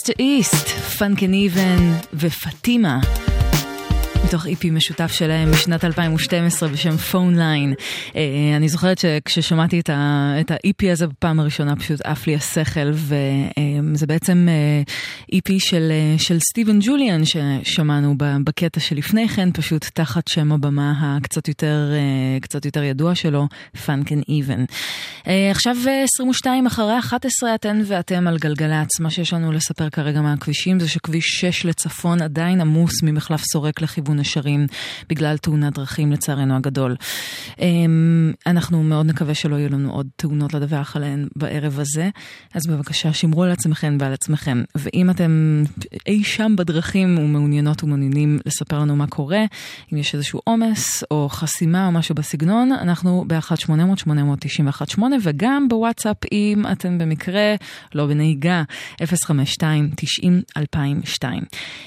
West to East, פאנקן איבן ופטימה. מתוך EP משותף שלהם משנת 2012 בשם Phoneline. אה, אני זוכרת שכששמעתי את, ה EP הזה בפעם הראשונה פשוט עף לי השכל וזה אה, בעצם EP אה, של, של סטיבן ג'וליאן ששמענו בקטע שלפני כן פשוט תחת שם הבמה הקצת יותר, קצת יותר ידוע שלו, פאנקן איבן. עכשיו 22 אחרי 11 אתן ואתם על גלגלצ. מה שיש לנו לספר כרגע מהכבישים זה שכביש 6 לצפון עדיין עמוס ממחלף סורק לכיוון נשרים בגלל תאונת דרכים לצערנו הגדול. אמ, אנחנו מאוד נקווה שלא יהיו לנו עוד תאונות לדווח עליהן בערב הזה, אז בבקשה שמרו על עצמכם ועל עצמכם. ואם אתם אי שם בדרכים ומעוניינות ומעוניינים לספר לנו מה קורה, אם יש איזשהו עומס או חסימה או משהו בסגנון, אנחנו ב-1-800-891-8 וגם בוואטסאפ אם אתם במקרה לא בנהיגה, 052-90-2002.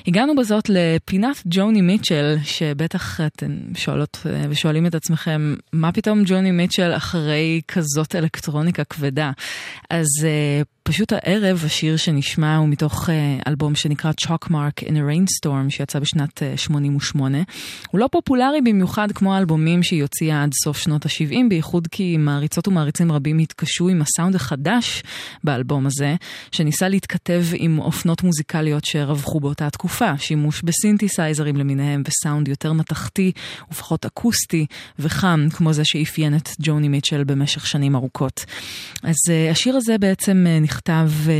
הגענו בזאת לפינת ג'וני מיטשל. שבטח אתם שואלות אה, ושואלים את עצמכם, מה פתאום ג'וני מיטשל אחרי כזאת אלקטרוניקה כבדה? אז uh, פשוט הערב השיר שנשמע הוא מתוך uh, אלבום שנקרא Chalk Mark in a Rainstorm שיצא בשנת uh, 88. הוא לא פופולרי במיוחד כמו האלבומים שהיא הוציאה עד סוף שנות ה-70, בייחוד כי מעריצות ומעריצים רבים התקשו עם הסאונד החדש באלבום הזה, שניסה להתכתב עם אופנות מוזיקליות שרווחו באותה תקופה, שימוש בסינתסייזרים למיניהם וסאונד יותר מתכתי ופחות אקוסטי וחם, כמו זה שאפיין את ג'וני מיטשל במשך שנים ארוכות. אז uh, השיר הזה בעצם uh, נכתב, אה,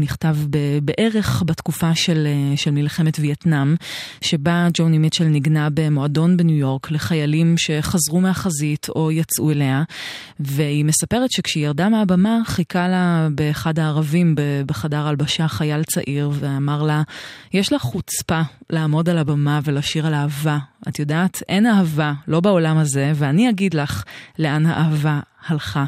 נכתב בערך בתקופה של, אה, של מלחמת וייטנאם, שבה ג'וני מיטשל ניגנה במועדון בניו יורק לחיילים שחזרו מהחזית או יצאו אליה, והיא מספרת שכשהיא ירדה מהבמה חיכה לה באחד הערבים בחדר הלבשה חייל צעיר ואמר לה, יש לך חוצפה לעמוד על הבמה ולשיר על אהבה. את יודעת, אין אהבה, לא בעולם הזה, ואני אגיד לך לאן האהבה הלכה.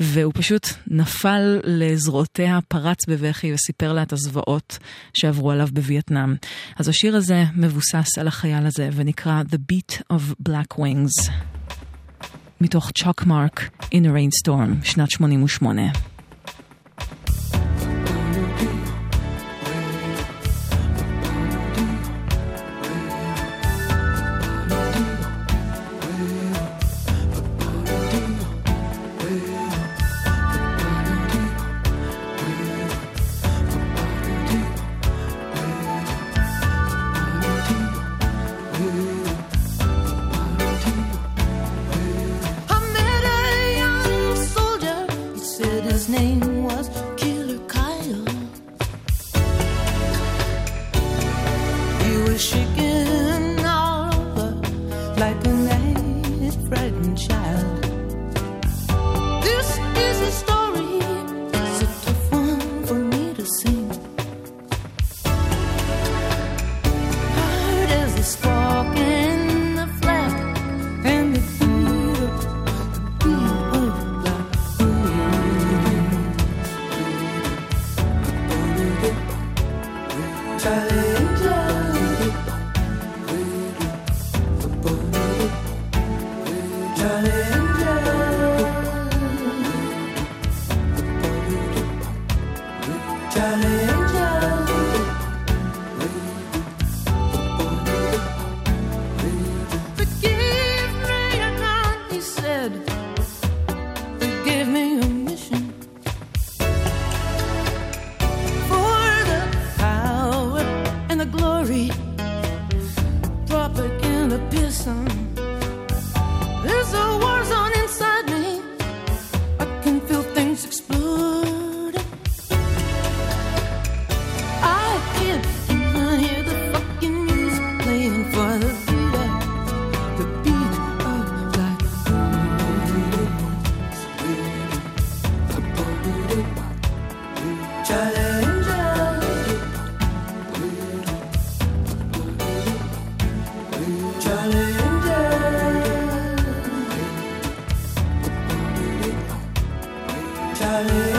והוא פשוט נפל לזרועותיה, פרץ בבכי וסיפר לה את הזוועות שעברו עליו בווייטנאם. אז השיר הזה מבוסס על החייל הזה ונקרא The Beat of Black Wings. מתוך צ'וק מרק in a Rainstorm, שנת 88. I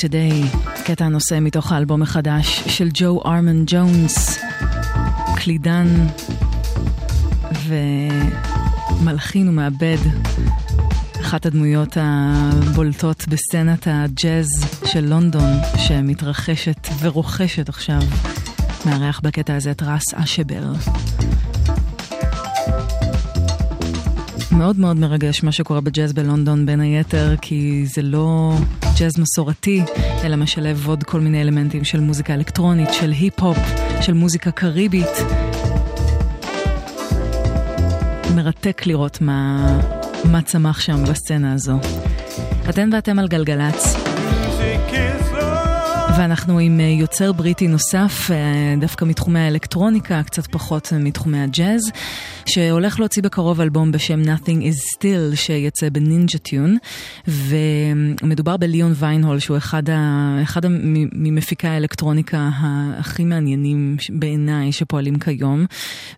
Today, קטע הנושא מתוך האלבום החדש של ג'ו ארמן ג'ונס, קלידן ומלחין ומעבד, אחת הדמויות הבולטות בסצנת הג'אז של לונדון, שמתרחשת ורוכשת עכשיו, מארח בקטע הזה את רס אשבר. מאוד מאוד מרגש מה שקורה בג'אז בלונדון בין היתר, כי זה לא ג'אז מסורתי, אלא משלב עוד כל מיני אלמנטים של מוזיקה אלקטרונית, של היפ-הופ, של מוזיקה קריבית. מרתק לראות מה, מה צמח שם בסצנה הזו. אתן ואתם על גלגלצ. ואנחנו עם אה, יוצר בריטי נוסף, אה, דווקא מתחומי האלקטרוניקה, קצת פחות מתחומי הג'אז, שהולך להוציא בקרוב אלבום בשם Nothing is Still, שיצא בנינג'ה טיון, ומדובר בליאון ויינהול, שהוא אחד, ה, אחד ממפיקי האלקטרוניקה הכי מעניינים בעיניי שפועלים כיום,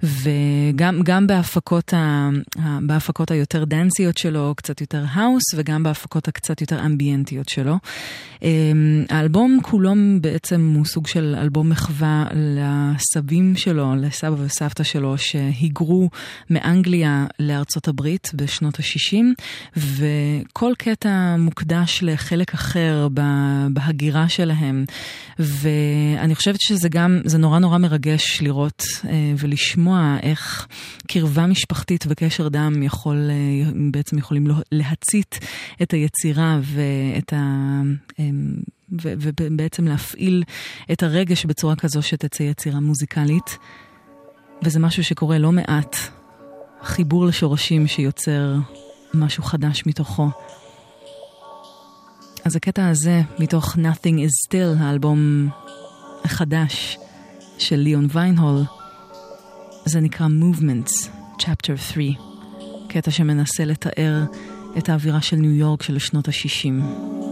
וגם בהפקות, ה, בהפקות היותר דנסיות שלו, קצת יותר האוס, וגם בהפקות הקצת יותר אמביינטיות שלו. אה, האלבום כולו בעצם הוא סוג של אלבום מחווה לסבים שלו, לסבא וסבתא שלו, שהיגרו מאנגליה לארצות הברית בשנות ה-60, וכל קטע מוקדש לחלק אחר בהגירה שלהם. ואני חושבת שזה גם, זה נורא נורא מרגש לראות אה, ולשמוע איך קרבה משפחתית וקשר דם יכול, אה, בעצם יכולים להצית את היצירה ואת ה... אה, ובעצם להפעיל את הרגש בצורה כזו שתצא יצירה מוזיקלית. וזה משהו שקורה לא מעט. חיבור לשורשים שיוצר משהו חדש מתוכו. אז הקטע הזה, מתוך Nothing is Still, האלבום החדש של ליאון ויינהול, זה נקרא Movements, Chapter 3, קטע שמנסה לתאר את האווירה של ניו יורק של שנות ה-60.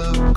up.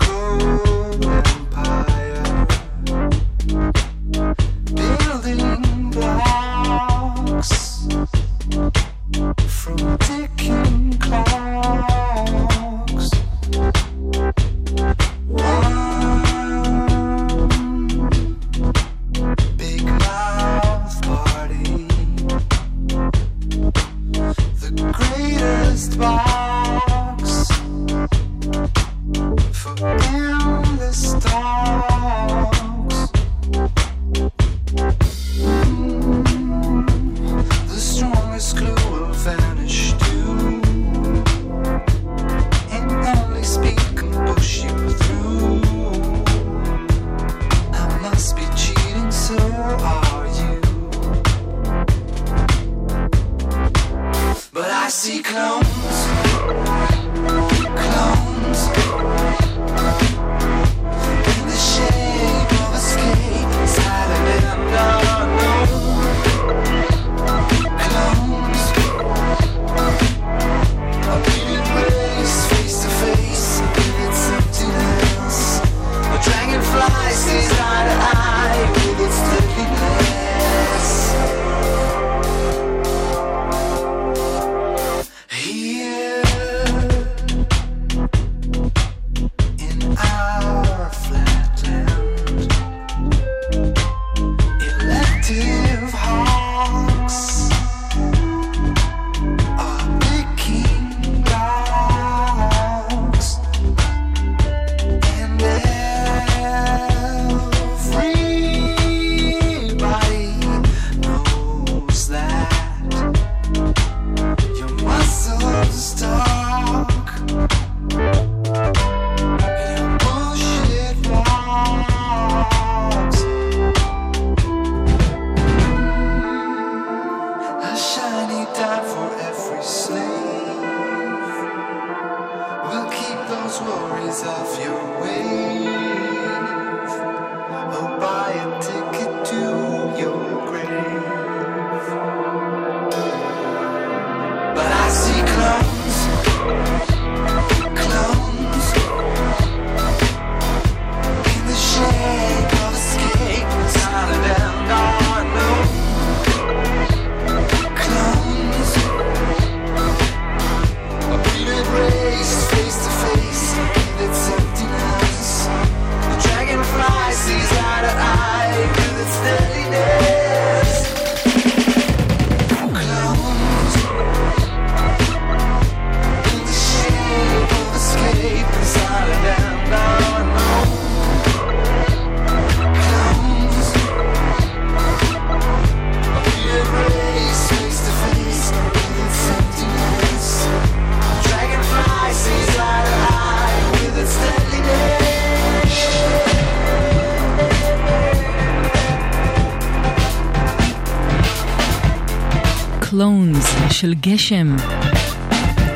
של גשם,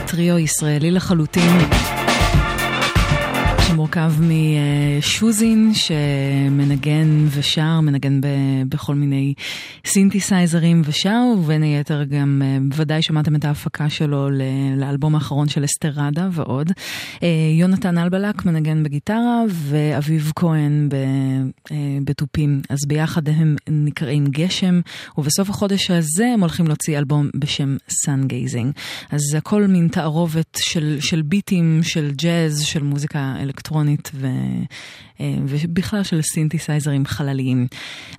טריו ישראלי לחלוטין. שמורכב משוזין שמנגן ושר, מנגן ב, בכל מיני סינתסייזרים ושר, ובין היתר גם אה, בוודאי שמעתם את ההפקה שלו לאלבום האחרון של אסתרדה ועוד. אה, יונתן אלבלק מנגן בגיטרה ואביב כהן אה, בתופים, אז ביחד הם נקראים גשם, ובסוף החודש הזה הם הולכים להוציא אלבום בשם Sun Gazing. אז הכל מין תערובת של, של ביטים, של ג'אז, של מוזיקה אלקטרונית ו, ובכלל של סינתסייזרים חלליים.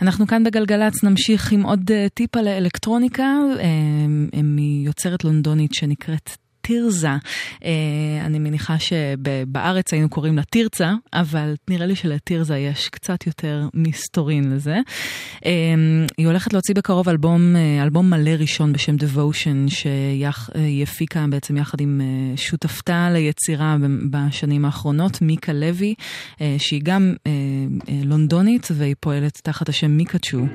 אנחנו כאן בגלגלצ נמשיך עם עוד טיפה לאלקטרוניקה מיוצרת לונדונית שנקראת תירזה. אה, אני מניחה שבארץ היינו קוראים לה תרצה, אבל נראה לי שלתירזה יש קצת יותר מסתורין לזה. אה, היא הולכת להוציא בקרוב אלבום, אה, אלבום מלא ראשון בשם Devotion, שהיא הפיקה בעצם יחד עם שותפתה ליצירה בשנים האחרונות, מיקה לוי, שהיא גם לונדונית והיא פועלת תחת השם מיקאצ'ו.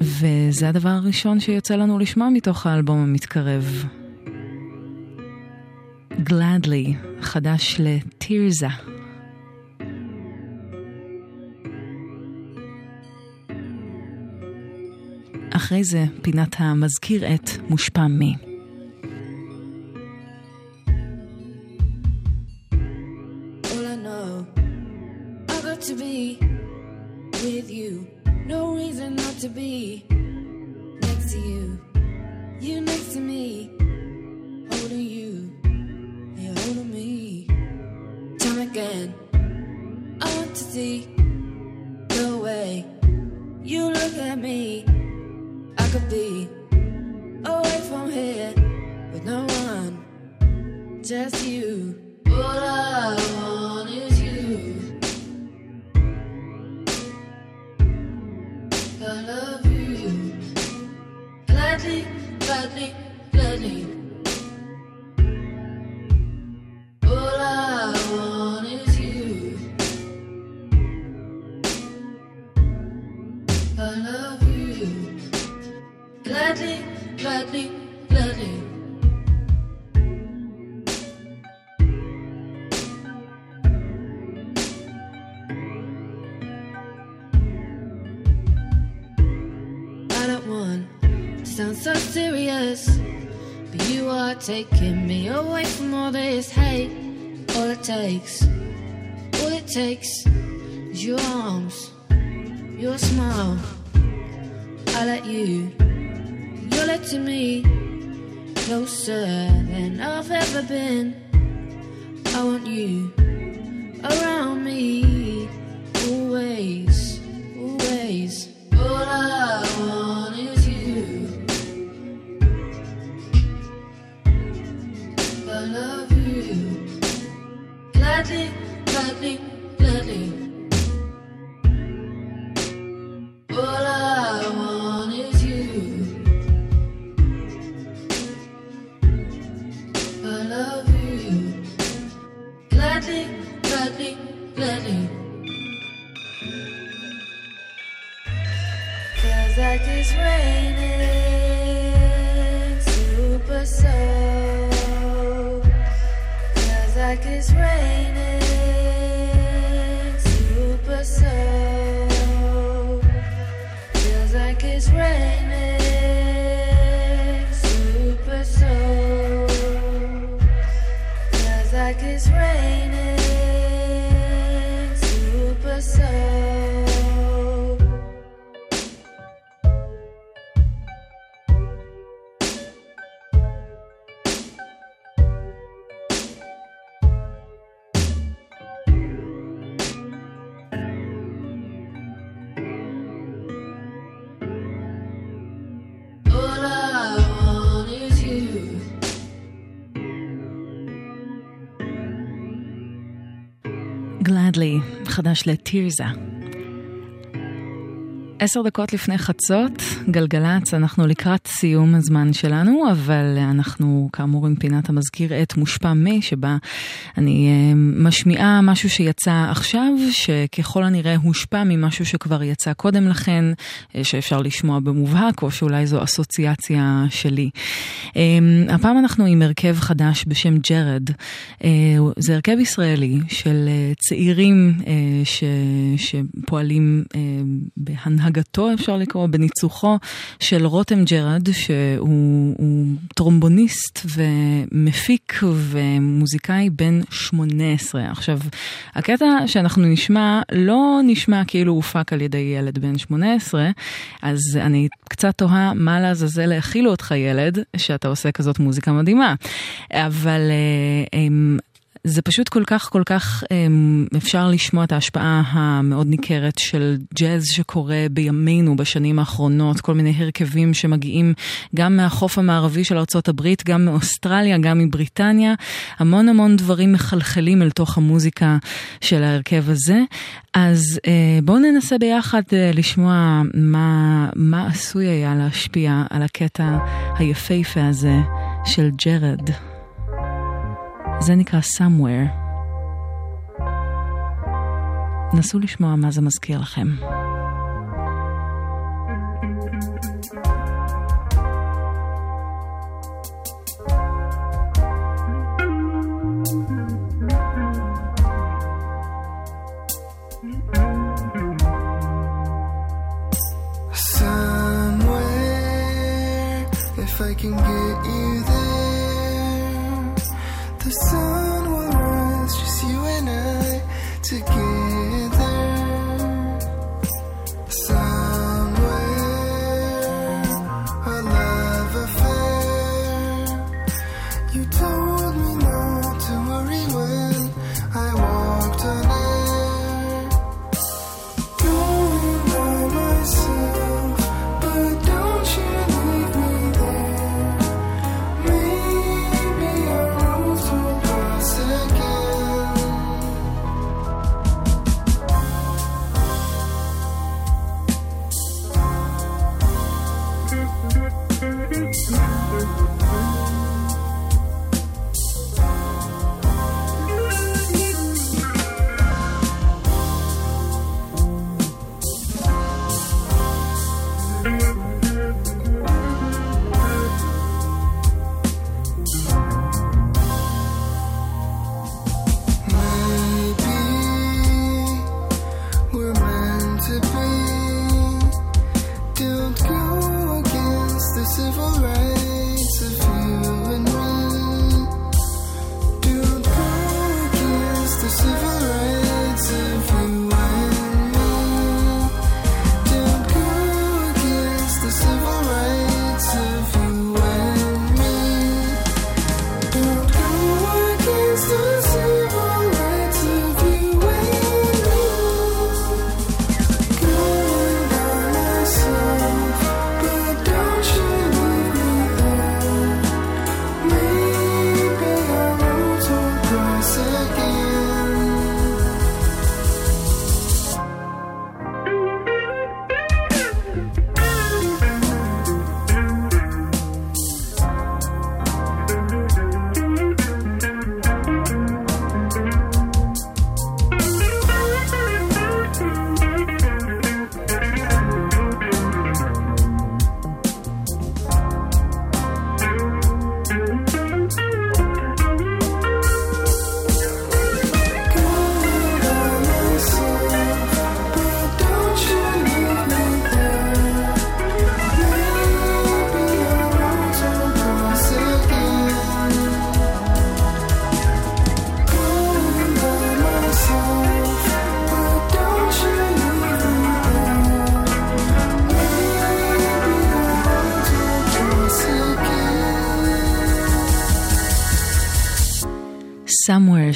וזה הדבר הראשון שיוצא לנו לשמוע מתוך האלבום המתקרב. Gladly, חדש לטירזה. אחרי זה פינת המזכיר את מושפע מי. To be next to you. You next to me, holding you, you holding me. Time again, I want to see the way you look at me. I could be away from here with no one, just you. All I want is. Gladly, gladly, gladly. Taking me away from all this hate. All it takes, all it takes is your arms, your smile. I let you, you're letting me closer than I've ever been. I want you around me always, always. All I want Gladly, gladly, gladly. All I want is you. I love you. Gladly, gladly, gladly. Feels like raining is raining. חדש לטירזה. עשר דקות לפני חצות, גלגלצ, אנחנו לקראת סיום הזמן שלנו, אבל אנחנו כאמור עם פינת המזכיר את מושפע מי, שבה אני אה, משמיעה משהו שיצא עכשיו, שככל הנראה הושפע ממשהו שכבר יצא קודם לכן, אה, שאפשר לשמוע במובהק, או שאולי זו אסוציאציה שלי. אה, הפעם אנחנו עם הרכב חדש בשם ג'רד. זה הרכב ישראלי של צעירים ש, שפועלים בהנהגה. בהנהגתו, אפשר לקרוא, בניצוחו של רותם ג'רד, שהוא טרומבוניסט ומפיק ומוזיקאי בן 18. עכשיו, הקטע שאנחנו נשמע לא נשמע כאילו הופק על ידי ילד בן 18, אז אני קצת תוהה מה לעזאזל האכילו אותך ילד, שאתה עושה כזאת מוזיקה מדהימה. אבל אה, זה פשוט כל כך כל כך אמ, אפשר לשמוע את ההשפעה המאוד ניכרת של ג'אז שקורה בימינו בשנים האחרונות, כל מיני הרכבים שמגיעים גם מהחוף המערבי של ארה"ב, גם מאוסטרליה, גם מבריטניה, המון המון דברים מחלחלים אל תוך המוזיקה של ההרכב הזה. אז אה, בואו ננסה ביחד אה, לשמוע מה, מה עשוי היה להשפיע על הקטע היפהפה הזה של ג'רד. זה נקרא somewhere. נסו לשמוע מה זה מזכיר לכם. can get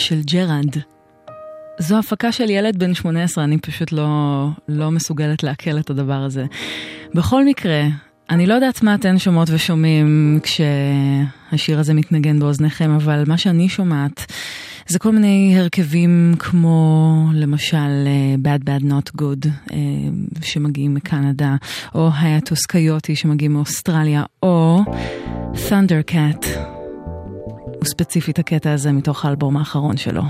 של ג'רד. זו הפקה של ילד בן 18, אני פשוט לא, לא מסוגלת לעכל את הדבר הזה. בכל מקרה, אני לא יודעת מה אתן שומעות ושומעים כשהשיר הזה מתנגן באוזניכם, אבל מה שאני שומעת זה כל מיני הרכבים כמו למשל אה, Bad Bad Not Good אה, שמגיעים מקנדה, או היאטוס קיוטי שמגיעים מאוסטרליה, או Thundercat, וספציפית הקטע הזה מתוך האלבום האחרון שלו.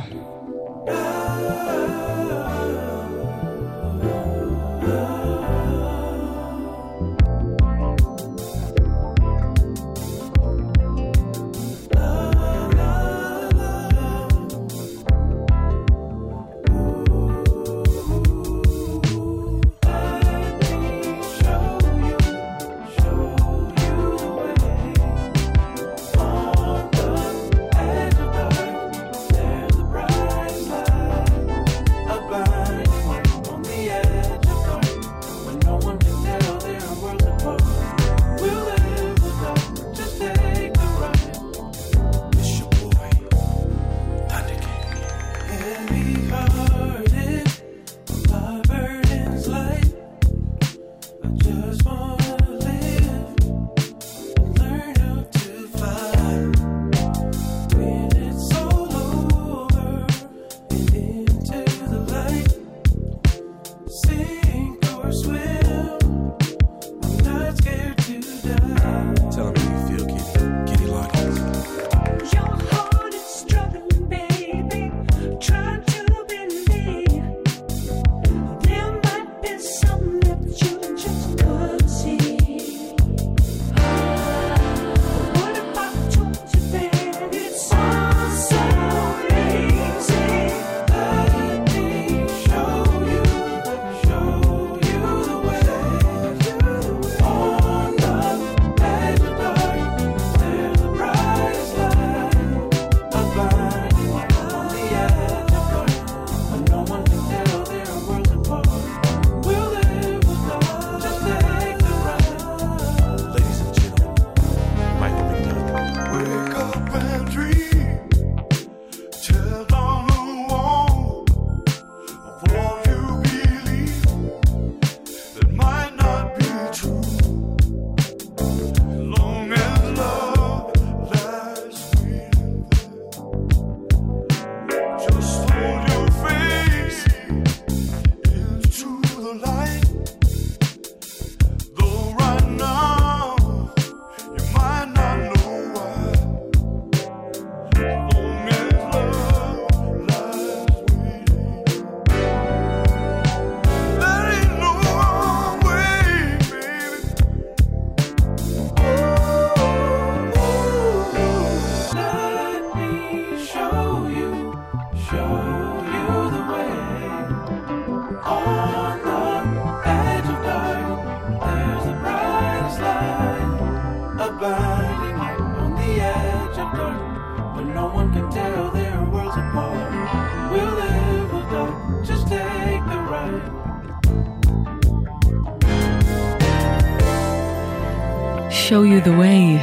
The Way,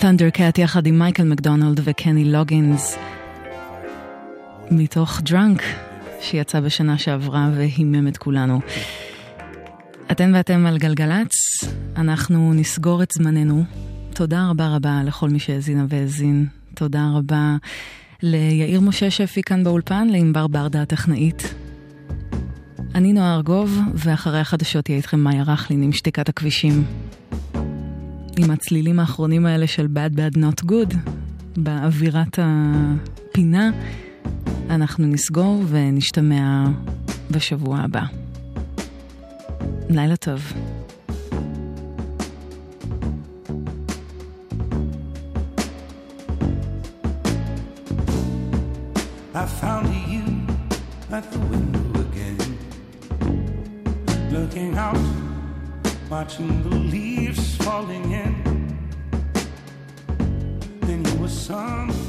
Thundercat יחד עם מייקל מקדונלד וקני לוגינס, מתוך דראנק, שיצא בשנה שעברה והימם את כולנו. אתן ואתם על גלגלצ, אנחנו נסגור את זמננו. תודה רבה רבה לכל מי שהאזינה והאזין. תודה רבה ליאיר משה שהפיק כאן באולפן, לענבר ברדה הטכנאית. אני נועה ארגוב, ואחרי החדשות יהיה איתכם מאיה רכלין עם שתיקת הכבישים. עם הצלילים האחרונים האלה של Bad Bad Not Good, באווירת הפינה, אנחנו נסגור ונשתמע בשבוע הבא. לילה טוב. I found you at the window again, looking out, watching the leaves falling in. Then you were something